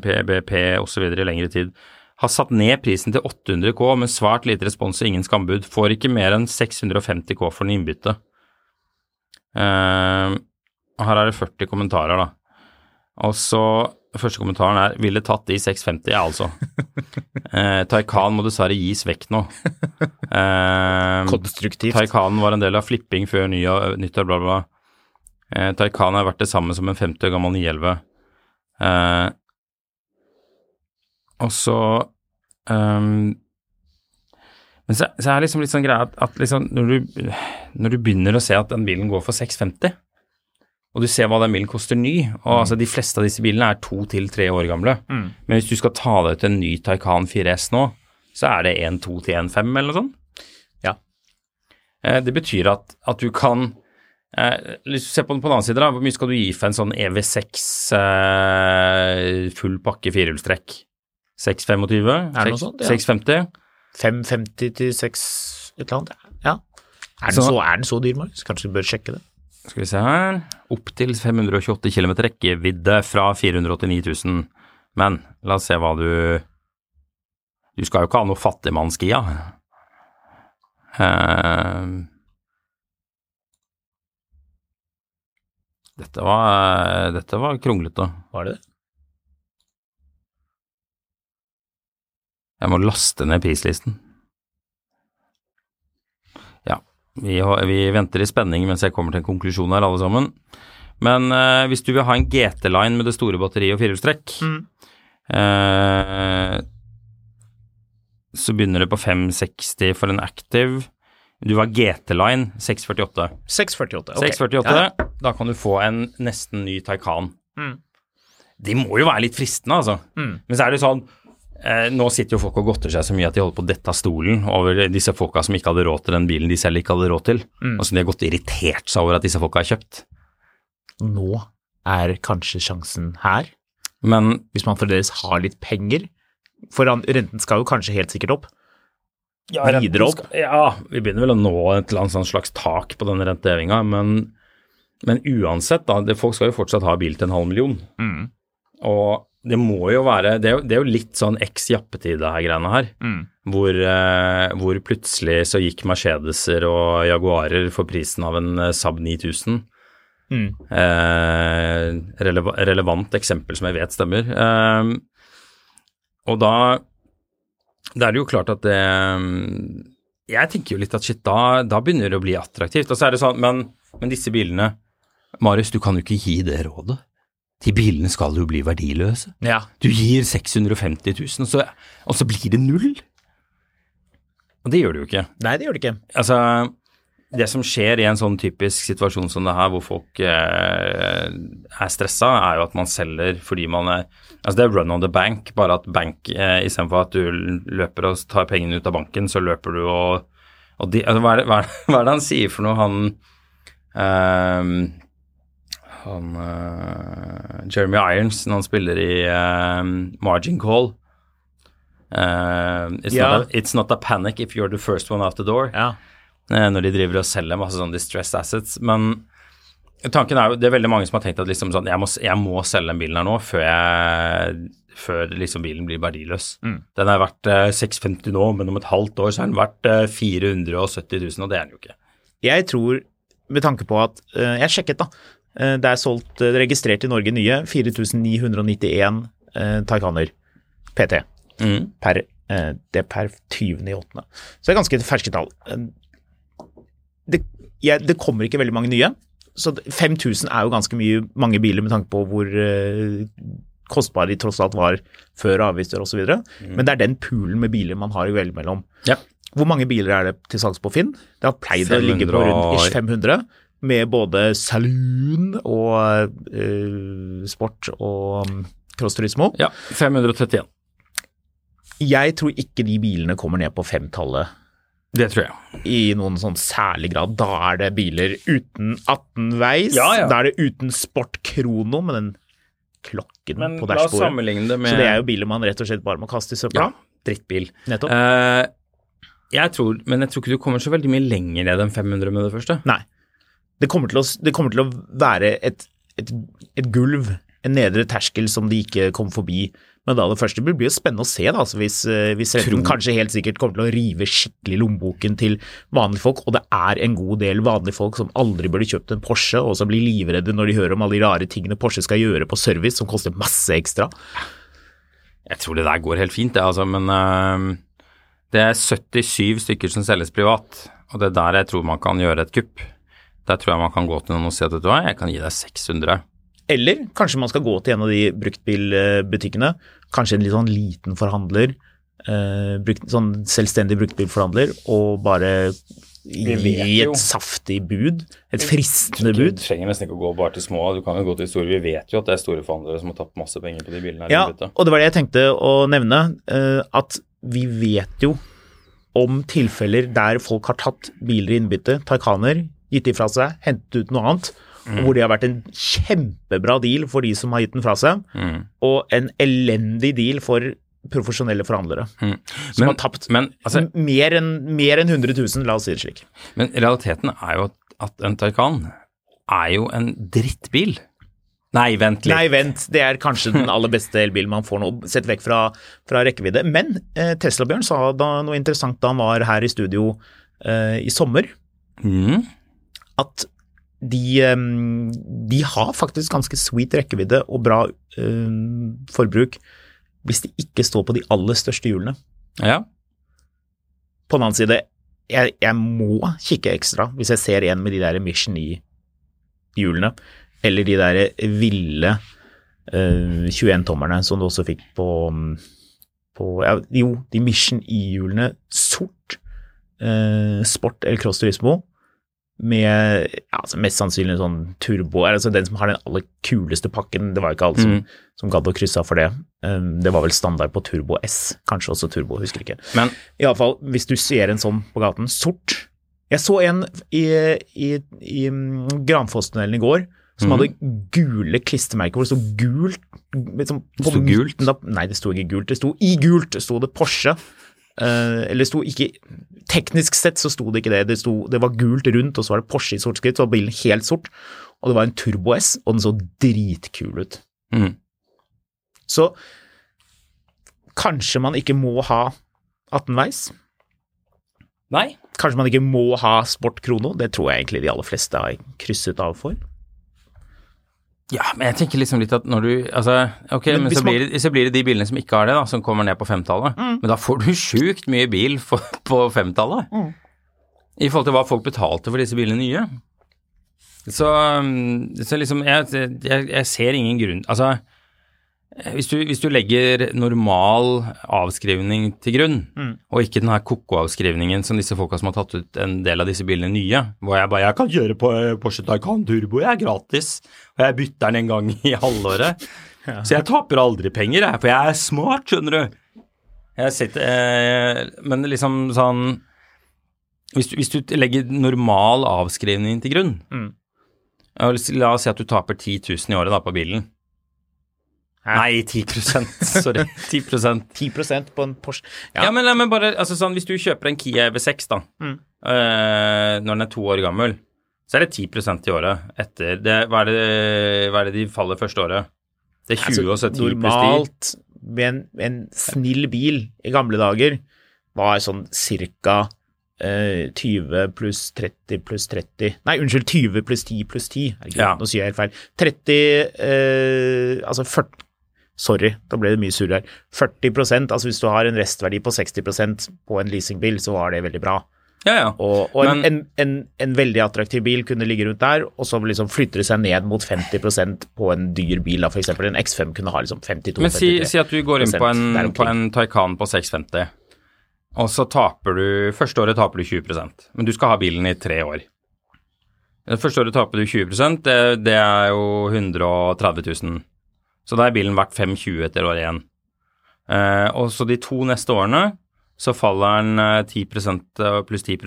PBP osv. i lengre tid. Har satt ned prisen til 800 K med svært lite respons og ingen skambud. Får ikke mer enn 650 K for den innbytte. Ehm, her er det 40 kommentarer, da. Og så Første kommentaren er 'ville tatt de 650', ja, altså. Eh, Taycan må dessverre gis vekk nå. Eh, Konstruktivt. Taycan var en del av flipping før ny, nyttår, bla, bla. Eh, Taycan har vært det samme som en 50 år gammel 911. Eh, og så ehm, Men så, så er det liksom litt sånn greia at, at liksom når du, når du begynner å se at den bilen går for 650, og du ser hva den bilen koster ny, og altså de fleste av disse bilene er to til tre år gamle, men hvis du skal ta deg ut en ny Taycan 4S nå, så er det 1,2 til 1,5 eller noe sånt. Ja. Eh, det betyr at, at du kan eh, hvis du ser på den på den annen side, da, hvor mye skal du gi for en sånn EV6 eh, full pakke firehjulstrekk? 625? Er det noe sånt, ja. 650? 550 til 6 et eller annet. Ja. Er den Så- så, er den så dyr, Marius? Kanskje du bør sjekke det? Skal vi se her. Opptil 528 km rekkevidde fra 489 000. Men la oss se hva du Du skal jo ikke ha noe fattigmannsskia. Uh, dette var Dette var kronglete. Var det det? Jeg må laste ned prislisten. Ja, vi, har- vi venter i spenning mens jeg kommer til en konklusjon her, alle sammen. Men eh, hvis du vil ha en GT-line med det store batteriet og firehjulstrekk, eh, så begynner det på 560 for en Active. Du har GT-line 648. 648. ok. 648, Ja. da kan du få en nesten ny Taycan. Mm. De må jo være litt fristende, altså. Mm. Men så er det sånn eh, Nå sitter jo folk og godter seg så mye at de holder på å dette av stolen over disse folka som ikke hadde råd til den bilen de selv ikke hadde råd til, Mm. og som de har gått irritert seg over at disse folka har kjøpt. Nå er kanskje sjansen her, Men hvis man fremdeles har litt penger. For renten skal jo kanskje helt sikkert opp. ja, Videre opp? Skal, ja, vi begynner vel å nå et eller annet sånn slags tak på denne rentehevinga, men, men uansett, da. Det, folk skal jo fortsatt ha bil til en halv million. Mm. Og det må jo være Det er jo, det er jo litt sånn eks-jappetid, det her greiene her. Mm. Hvor, eh, hvor plutselig så gikk Mercedeser og Jaguarer for prisen av en eh, Saab 9000. Mm. Eh, rele relevant eksempel som jeg vet stemmer. Eh, og da, da er det jo klart at det Jeg tenker jo litt at shit, da, da begynner det å bli attraktivt. Og så er det sånn, men, men disse bilene Marius, du kan jo ikke gi det rådet. De bilene skal jo bli verdiløse. Ja. Du gir 650 000, og så, og så blir det null. Og det gjør det jo ikke. Nei, det gjør det ikke. Altså, det som skjer i en sånn typisk situasjon som det her, hvor folk eh, er stressa, er jo at man selger fordi man er Altså det er run on the bank, bare at bank eh, istedenfor at du løper og tar pengene ut av banken, så løper du og, og de, altså, hva, er det, hva, er det, hva er det han sier for noe, han ehm, Han uh, Jeremy Irons, når han spiller i ehm, Margin Call Uh, it's, Ja. not a, it's not a panic if you're the first one out the door Ja. Uh, når de driver og selger masse sånn distressed assets. Men tanken er jo, det er veldig mange som har tenkt at liksom sånn, jeg, må, jeg må selge den bilen her nå før, jeg, før liksom bilen blir verdiløs. Den er verdt eh, 650 nå, men om et halvt år så er den verdt eh, 470 000, og det er den jo ikke. Jeg tror, med tanke på at Jeg sjekket, da. Eh, det er solgt, eh, registrert i Norge nye 4991 eh, Taycaner PT. Mm. Per, eh, det er per 20.8. Så det er ganske ferske tall. Eh, Det, ja, det kommer ikke veldig mange nye. Så det- 5000 er jo ganske mye, mange biler med tanke på hvor eh, kostbare de tross alt var før avgifter osv. Mm. Men det er den poolen med biler man har å velge mellom. Ja. Hvor mange biler er det til salgs på Finn? Det har pleid å ligge på rundt og- ish 500, med både saloon og uh, sport og um, cross turismo. Ja, 531. Jeg tror ikke de bilene kommer ned på femtallet Det tror jeg. i noen sånn særlig grad. Da er det biler uten 18-veis. Ja, ja. Da er det uten sportkrono med den klokken Men på dashbordet. med Så det er jo biler man rett og slett bare må kaste i søpla. ja, drittbil. Nettopp. Uh, jeg tror, men jeg tror ikke du kommer så veldig mye lenger ned enn 500 med det første. Nei. Det kommer til å, det kommer til å være et, et, et gulv, en nedre terskel som de ikke kom forbi. Men da det første blir blir jo spennende å se, da, altså hvis, eh, hvis retten kanskje helt sikkert kommer til å rive skikkelig lommeboken til vanlige folk, og det er en god del vanlige folk som aldri burde kjøpt en Porsche, og som blir livredde når de hører om alle de rare tingene Porsche skal gjøre på service, som koster masse ekstra. Jeg tror det der går helt fint, det, altså, men øhm, det er 77 stykker som selges privat, og det er der jeg tror man kan gjøre et kupp. Der tror jeg man kan gå til noen og si at vet du hva, jeg kan gi deg 600. Eller kanskje man skal gå til en av de bruktbilbutikkene, kanskje en litt sånn liten forhandler, eh, brukt, sånn selvstendig bruktbilforhandler, og bare gi et saftig bud, et fristende bud. Du trenger nesten ikke å gå bare til små, du kan jo gå til store. Vi vet jo at det er store forhandlere som har tapt masse penger på de bilene. Ja, og det var det jeg tenkte å nevne, eh, at vi vet jo om tilfeller der folk har tatt biler i innbytte, Taycaner, gitt de fra seg, hentet ut noe annet, Mm. hvor det har vært en kjempebra deal for de som har gitt den fra seg, og en elendig deal for profesjonelle forhandlere. Som Men- har tapt men, altså- mer enn en 100 000, la oss si det slik. Men realiteten er jo at, at en Taycan er jo en drittbil. Nei, vent litt. Nei, vent, det er kanskje den aller beste elbilen man får nå, sett vekk fra, fra rekkevidde. Men eh, Tesla-Bjørn sa da noe interessant da han var her i studio eh, i sommer, Mm. At de, de har faktisk ganske sweet rekkevidde og bra forbruk hvis de ikke står på de aller største hjulene. Ja. På den annen side, jeg, jeg må kikke ekstra hvis jeg ser en med de der Mission E-hjulene, eller de der ville uh, 21-tommerne som du også fikk på, på ja, Jo, de Mission E-hjulene sort, uh, sport eller cross turismo, med ja, altså mest sannsynlig sånn turbo, altså den som har den aller kuleste pakken. Det var jo ikke alle som, som gadd å krysse av for det. Um, det var vel standard på Turbo S, kanskje også Turbo, husker ikke. Men Iallfall, hvis du ser en sånn på gaten, sort Jeg så en i, i, i mm, Granfosstunnelen i går som hadde gule klistremerker hvor det sto gult liksom, Det sto gult? Da, Nei, det sto ikke gult. Det sto i gult, det sto det Porsche. Eh, eller sto ikke Teknisk sett så sto det ikke det. Det, sto, det var gult rundt, og så var det Porsche i sort skritt, så var bilen helt sort. Og det var en Turbo S, og den så dritkul ut. mm. Så kanskje man ikke må ha 18-veis. Nei. Kanskje man ikke må ha Sport Krono. Det tror jeg egentlig de aller fleste har krysset av for. Ja, men jeg tenker liksom litt at når du Altså, ok, Men men, så, blir det, så blir det de bilene som ikke har det, da, som kommer ned på femtallet. Mm. Men da får du sjukt mye bil for, på femtallet. Mm. I forhold til hva folk betalte for disse bilene nye. Så, um, så liksom, jeg, jeg, jeg ser ingen grunn Altså, hvis du, hvis du legger normal avskrivning til grunn, Mm. og ikke den her koko-avskrivningen som disse folka som har tatt ut en del av disse bilene nye, hvor jeg bare Jeg kan gjøre på eh, Porsche Taycan Turbo, jeg er gratis, og jeg bytter den en gang i halvåret. Så jeg taper aldri penger, jeg, for jeg er smart, skjønner du. Jeg sitter, eh, men liksom sånn hvis du, hvis du legger normal avskrivning til grunn Mm. ja, La oss si at du taper 10 000 i året da på bilen. Nei, 10 sorry. 10% 10% på en Porsche. ja. Ja, men, meg bare, altså sånn, Hvis du kjøper en Kia EV6 da, Mm. eh, når den er to år gammel, så er det 10% i året etter det, hva, er det, hva er det de faller første året? Det er 20 og så 10 pluss 10. Altså, normalt med en, en snill bil i gamle dager var sånn cirka eh, 20 pluss 30 pluss 30 Nei, unnskyld, 20 pluss 10 pluss 10. Herregud, Ja. nå sier jeg helt feil. 30 eh, Altså 40 Sorry, da ble det mye surr her. 40% altså hvis du har en restverdi på 60% på en leasingbil, så var det veldig bra. Ja, ja. Og, og en, Men- en, en, en veldig attraktiv bil kunne ligge rundt der, og så liksom flytter det seg ned mot 50% på en dyr bil. da, F.eks. en X5 kunne ha liksom 52 Men si, si at du går inn på en, på en Taycan på 650, og så taper du Første året taper du 20% men du skal ha bilen i tre år. Det første året taper du 20 det, det er jo 130 000. Så da er bilen verdt 520 etter år igjen. Eh, og så de to neste årene så faller den eh, 10 eh, pluss 10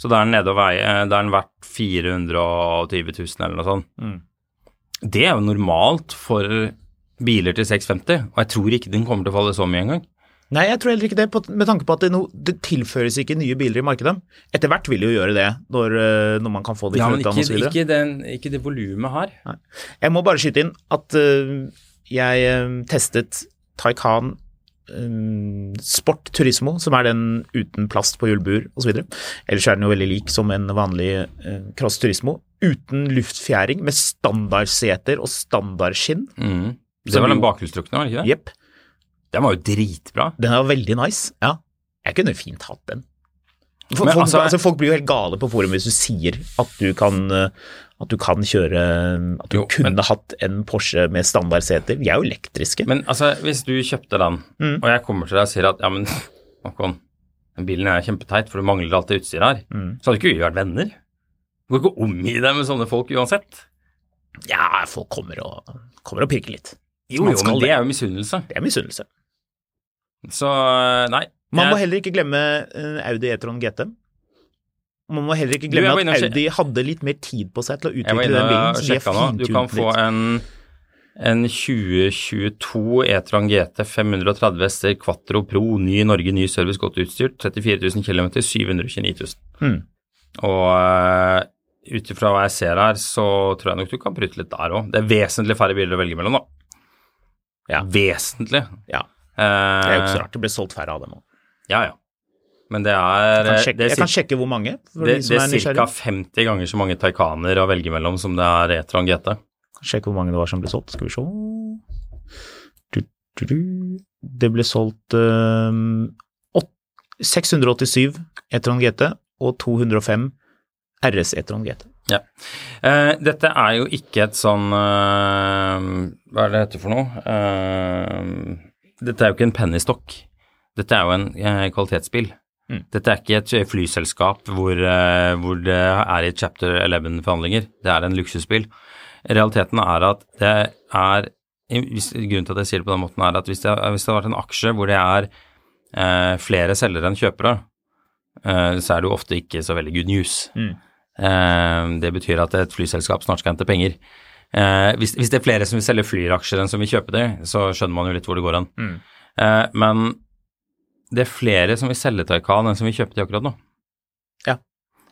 så da er den nede og veier Da er den verdt 420 000 eller noe sånt. Mm. Det er jo normalt for biler til 650, og jeg tror ikke den kommer til å falle så mye engang. Nei, jeg tror heller ikke det, med tanke på at det, no, det tilføres ikke nye biler i markedet. Etter hvert vil det jo gjøre det, når, eh, når man kan få det i Ja, men ikke, ikke, den, ikke det volumet her. Jeg må bare skyte inn at uh, jeg eh, testet Taycan eh, Sport Turismo, som er den uten plast på hjulbuer osv. Ellers er den jo veldig lik som en vanlig uh, Cross Turismo. Uten luftfjæring, med standardseter og standardskinn. Mm. Det var den bakhjulstrukne, var det ikke det? Jepp. Den var jo dritbra. Den var veldig nice. Ja. Jeg kunne fint hatt den. For, Men folk, altså- altså, folk blir jo helt gale på forum hvis du sier at du kan, eh, at du kan kjøre At du Jo, kunne men- hatt en Porsche med standardseter. De er jo elektriske. Men altså, hvis du kjøpte den, Mm. og jeg kommer til deg og sier at ja, men Håkon, den bilen er kjempeteit, for du mangler alt det utstyret her, Mm. så hadde ikke vi vært venner. Du går ikke omgi deg med sånne folk uansett. Ja, folk kommer og, kommer og pirker litt. Jo, jo, men det. det er jo misunnelse. Det er misunnelse. Så nei, Man må heller ikke glemme eh, Audi E-tron GT. Man må heller ikke glemme at Audi hadde litt mer tid på seg til å utvikle den bilen. så de nå. Du kan få en, en 2022 E-tron GT 530 hester Quattro Pro, ny i Norge, ny service, godt utstyrt. 34 000 km, 729 000. Mm. Og uh, ut ifra hva jeg ser her, så tror jeg nok du kan prutte litt der òg. Det er vesentlig færre biler å velge mellom, da. Ja. Vesentlig. Ja, Eh, det er jo ikke så rart. Det ble solgt færre av dem òg. Ja, ja. Men det er Jeg, kan sjekke- jeg kan sjekke hvor mange, det, de det er ca. 50 ganger så mange Taycaner å velge mellom som det er E-tron GT. Sjekke hvor mange det var som ble solgt. Skal vi se du, du, du. Det ble solgt um, åt- 687 E-tron GT og 205 RS E-tron GT. Ja. Uh, dette er jo ikke et sånn uh, Hva er det det heter for noe? Eh, dette er jo ikke en pennystokk. Dette er jo en eh, kvalitetsbil. Mm. Dette er ikke et eh, flyselskap hvor, eh, hvor det er i chapter 11-forhandlinger. Det er en luksusbil. Realiteten er at det er Grunnen til at jeg sier det på den måten, er at hvis det, hvis det har vært en aksje hvor det er eh, flere selgere enn kjøpere, eh, så er det jo ofte ikke så veldig good news. Mm. Eh, det betyr at et flyselskap snart skal hente penger. Eh, hvis, hvis det er flere som vil selge flyaksjer enn som vil kjøpe dem, så skjønner man jo litt hvor det går hen. Mm. Eh, men det er flere som vil selge Taycan enn som vil kjøpe de akkurat nå. Ja.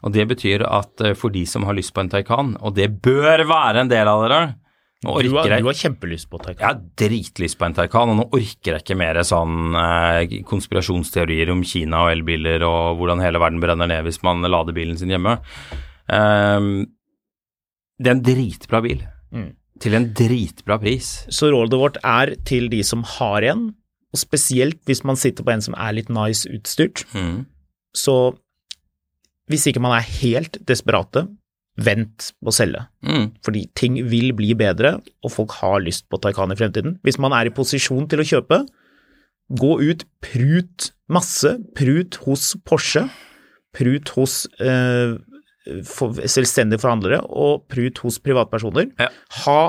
Og det betyr at eh, for de som har lyst på en Taycan, og det bør være en del av dere Du har, jeg du har kjempelyst på jeg har dritlyst på en Taycan, og nå orker jeg ikke mer sånn eh, konspirasjonsteorier om Kina og elbiler og hvordan hele verden brenner ned hvis man lader bilen sin hjemme. Ehm, det er en dritbra bil. Mm. Til en dritbra pris. Så rådet vårt er til de som har en, og spesielt hvis man sitter på en som er litt nice utstyrt. Mm. Så hvis ikke man er helt desperate, vent på å selge. Mm. Fordi ting vil bli bedre, og folk har lyst på Taycan i fremtiden. Hvis man er i posisjon til å kjøpe, gå ut, prut masse. Prut hos Porsche, prut hos eh, for, selvstendige forhandlere, og prut hos privatpersoner. Ja. Ha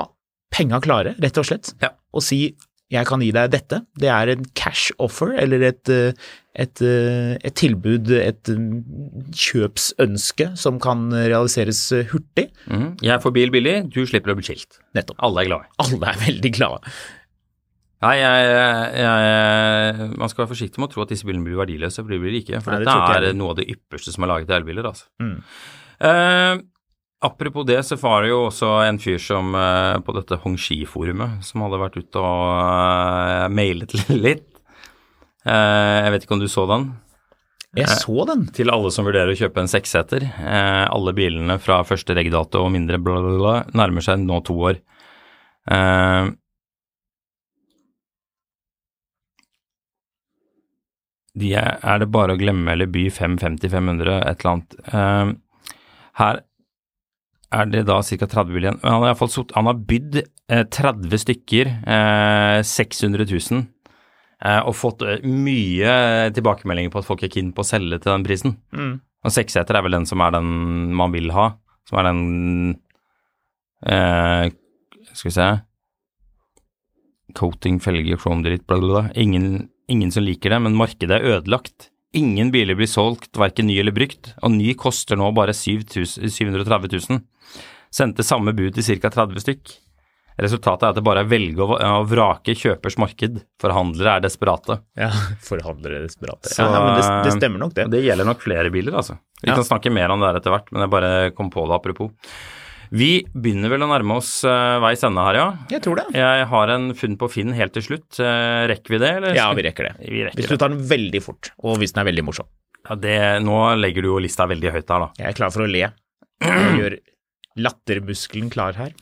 penga klare, rett og slett, Ja. og si jeg kan gi deg dette. Det er en cash offer, eller et, eh, et, eh, et tilbud, et mm, kjøpsønske som kan realiseres eh, hurtig. Mm. Jeg får bil billig, du slipper å bli skilt. Nettopp. Alle er glade. Alle er veldig glade. Nei, jeg, jeg, man skal være forsiktig med å tro at disse bilene blir verdiløse, for de blir ikke. For Nei, det dette er noe av det ypperste som er laget i elbiler, altså. Mm. Eh, apropos det, så var det jo også en fyr som eh, på dette Hongxi-forumet som hadde vært ute og eh, mailet litt. Eh, jeg vet ikke om du så den? Jeg så den. Til alle som vurderer å kjøpe en seksseter. Eh, alle bilene fra første reggdato og mindre bla, bla, bla, nærmer seg nå to år. Eh, de er, er det bare å glemme eller by 550-500, et eller annet. Eh, her er det da ca. 30 biler igjen. Men Han har, iallfall sott- han har bydd eh, 30 stykker, eh, 600 000, eh, og fått eh, mye tilbakemeldinger på at folk er keen på å selge til den prisen. Mm. Og seksseter er vel den som er den man vil ha, som er den eh, Skal vi se Coating, felger, chrome dritt, bla, bla, bla. Ingen, ingen som liker det, men markedet er ødelagt. Ingen biler blir solgt, verken ny eller brukt, og ny koster nå bare 730 000. Sendte samme bud til ca. 30 stykk. Resultatet er at det bare er å velge å, vrake kjøpers marked. Forhandlere er desperate. Ja, forhandlere er desperate. Så, ja, men det, det stemmer nok, det. Det gjelder nok flere biler, altså. Vi Ja. kan snakke mer om det her etter hvert, men jeg bare kom på det apropos. Vi begynner vel å nærme oss uh, veis ende her, ja. Jeg tror det. Jeg har en funn på Finn helt til slutt. Uh, rekker vi det, eller? Ja, vi rekker det. Vi rekker Hvis du tar den veldig fort, og hvis den er veldig morsom. Ja, det. Nå legger du jo lista veldig høyt her, da. Jeg er klar for å le. Jeg gjør lattermuskelen klar her.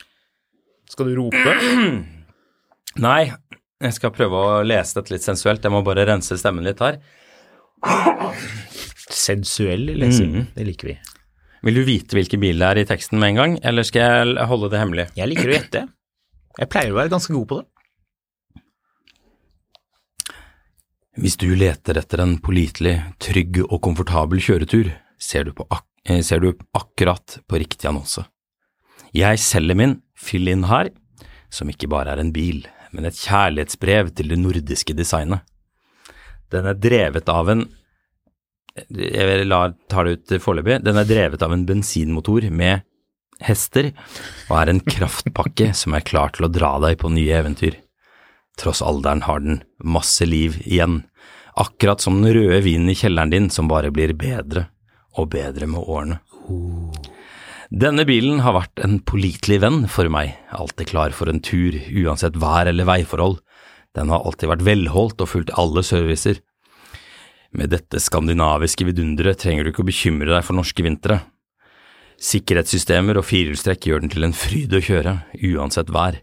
Skal du rope? Nei, jeg skal prøve å lese dette litt sensuelt. Jeg må bare rense stemmen litt her. Sensuell lesing. mm. Det liker vi. Vil du vite hvilken bil det er i teksten med en gang, eller skal jeg holde det hemmelig? Jeg liker å gjette. Jeg pleier å være ganske god på det. Hvis du leter etter en pålitelig, trygg og komfortabel kjøretur, ser du, på ak eh, ser du akkurat på riktig annonse. Jeg selger min Fill In her, som ikke bare er en bil, men et kjærlighetsbrev til det nordiske designet. Den er drevet av en Jeg lar, tar det ut foreløpig. Den er drevet av en bensinmotor med hester, og er en kraftpakke som er klar til å dra deg på nye eventyr. Tross alderen har den masse liv igjen, akkurat som den røde vinen i kjelleren din som bare blir bedre og bedre med årene. Denne bilen har vært en pålitelig venn for meg, alltid klar for en tur, uansett vær eller veiforhold. Den har alltid vært velholdt og fulgt alle servicer. Med dette skandinaviske vidunderet trenger du ikke å bekymre deg for norske vintre. Sikkerhetssystemer og firehjulstrekk gjør den til en fryd å kjøre, uansett vær,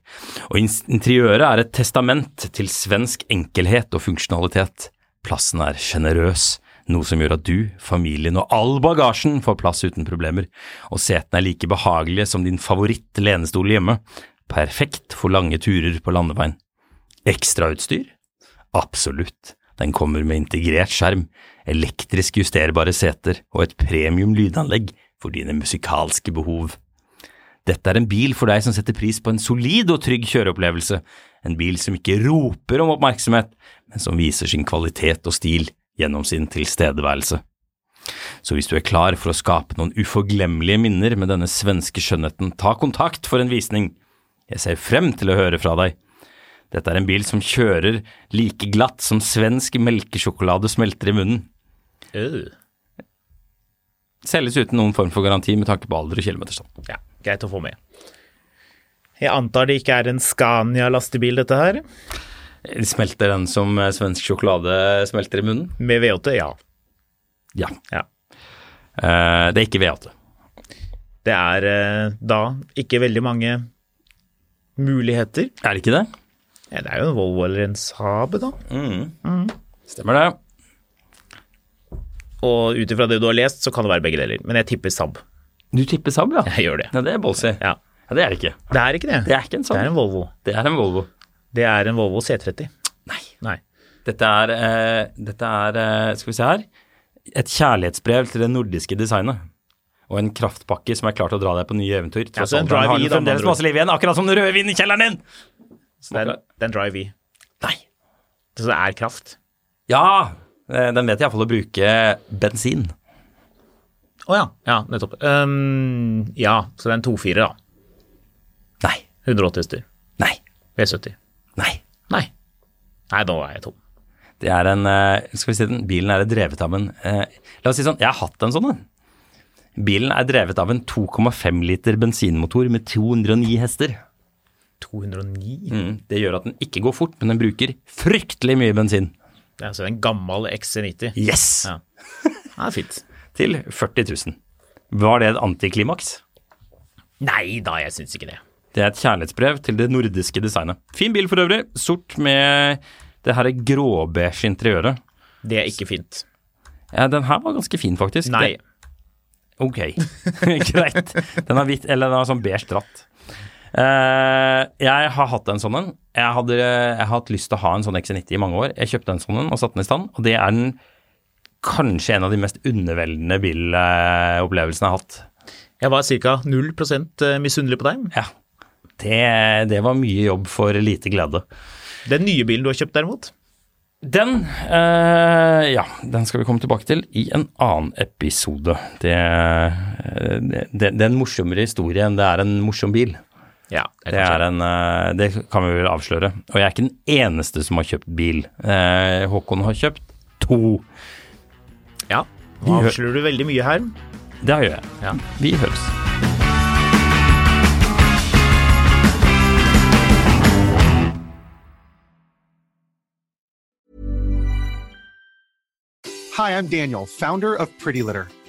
og interiøret er et testament til svensk enkelhet og funksjonalitet. Plassen er sjenerøs, noe som gjør at du, familien og all bagasjen får plass uten problemer, og setene er like behagelige som din favoritt-lenestol hjemme, perfekt for lange turer på landeveien. Ekstrautstyr? Absolutt, den kommer med integrert skjerm, elektrisk justerbare seter og et premium lydanlegg for dine musikalske behov. Dette er en bil for deg som setter pris på en solid og trygg kjøreopplevelse, en bil som ikke roper om oppmerksomhet, men som viser sin kvalitet og stil gjennom sin tilstedeværelse. Så hvis du er klar for å skape noen uforglemmelige minner med denne svenske skjønnheten, ta kontakt for en visning. Jeg ser frem til å høre fra deg. Dette er en bil som kjører like glatt som svensk melkesjokolade smelter i munnen. Uh. Selges uten noen form for garanti med tanke på alder og kilometerstand. Ja, greit å få med. Jeg antar det ikke er en Scania-lastebil, dette her? Smelter den som eh, svensk sjokolade smelter i munnen? Med V8, ja. Ja. ja. Uh, det er ikke V8. Det er uh, da ikke veldig mange muligheter. Er det ikke det? Ja, det er jo en Volvo eller en Saab, da. Mm. Stemmer det. Og ut ifra det du har lest, så kan det være begge deler. Men jeg tipper Saab. Du tipper Saab, ja? Jeg gjør det. Ja, det er ballsy. Ja. Ja, det er det ikke. Det er ikke det. Det er ikke en Saab. Det er en Volvo. Det er en Volvo. Det er en Volvo C30. Nei. Nei. Dette er, uh, dette er uh, skal vi se her, et kjærlighetsbrev til det nordiske designet. Og en kraftpakke som er klar til å dra deg på nye eventyr. Ja, Tross så en alderen har drive-i da, fremdeles masse liv igjen, akkurat som den røde vinen i kjelleren din! Så det er, driver vi. Nei. Så det er kraft. Ja, eh, den vet iallfall å bruke bensin. Å ja. Ja, nettopp. Um, ja, så det er en 2-4, da. Nei. 180 hester. Nei. V70. Nei. Nei. Nei, nå er jeg tom. Det er en eh, Skal vi si den bilen er drevet av en eh, La oss si sånn, jeg har hatt en sånn en. Bilen er drevet av en 2,5 liter bensinmotor med 209 hester. 209? Mm, det gjør at den ikke går fort, men den bruker fryktelig mye bensin. Det er altså en gammel XC90. Yes! Ja. Det er fint. Til 40 000. Var det et antiklimaks? Nei da, jeg syns ikke det. Det er et kjærlighetsbrev til det nordiske designet. Fin bil for øvrig. Sort med det her gråbeige interiøret. Det er ikke fint. Ja, den her var ganske fin, faktisk. Nei. Det, ok, greit. Den har hvitt, eller den har sånn beige dratt. Eh, jeg har hatt en sånn en. Jeg, hadde, jeg har hatt lyst til å ha en sånn XC90 i mange år. Jeg kjøpte en sånn en og satte den i stand, og det er den kanskje en av de mest underveldende bilopplevelsene jeg har hatt. Jeg var ca. 0% misunnelig på deg. Ja. Det, det var mye jobb for lite glede. Den nye bilen du har kjøpt, derimot? Den, øh, ja, den skal vi komme tilbake til i en annen episode. Det, eh, det, det, det er en morsommere historie enn det er en morsom bil. Ja. Det, er en, eh, det kan vi vel avsløre. Og jeg er ikke den eneste som har kjøpt bil. Eh, Håkon har kjøpt to. Ja. Nå avslører du veldig mye her. Det gjør jeg. Ja. Vi høres. Hi, I'm Daniel, founder of Pretty Litter.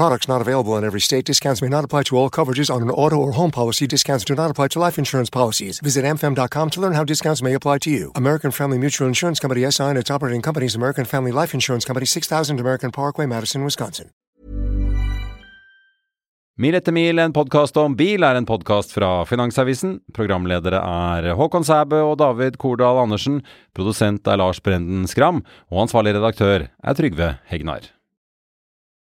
Products not available in every state. Discounts may not apply to all coverages on an auto or home policy. Discounts do not apply to life insurance policies. Visit mfm.com to learn how discounts may apply to you. American Family Mutual Insurance Company SI and its operating companies American Family Life Insurance Company 6000 American Parkway, Madison, Wisconsin. Mil etter mil, en podkast om bil, er en podkast fra Finansavisen. Programledere er Håkon Sæbø og David Kordal Andersen. Produsent er Lars Brenden Skram. Og ansvarlig redaktør er Trygve Hegnar.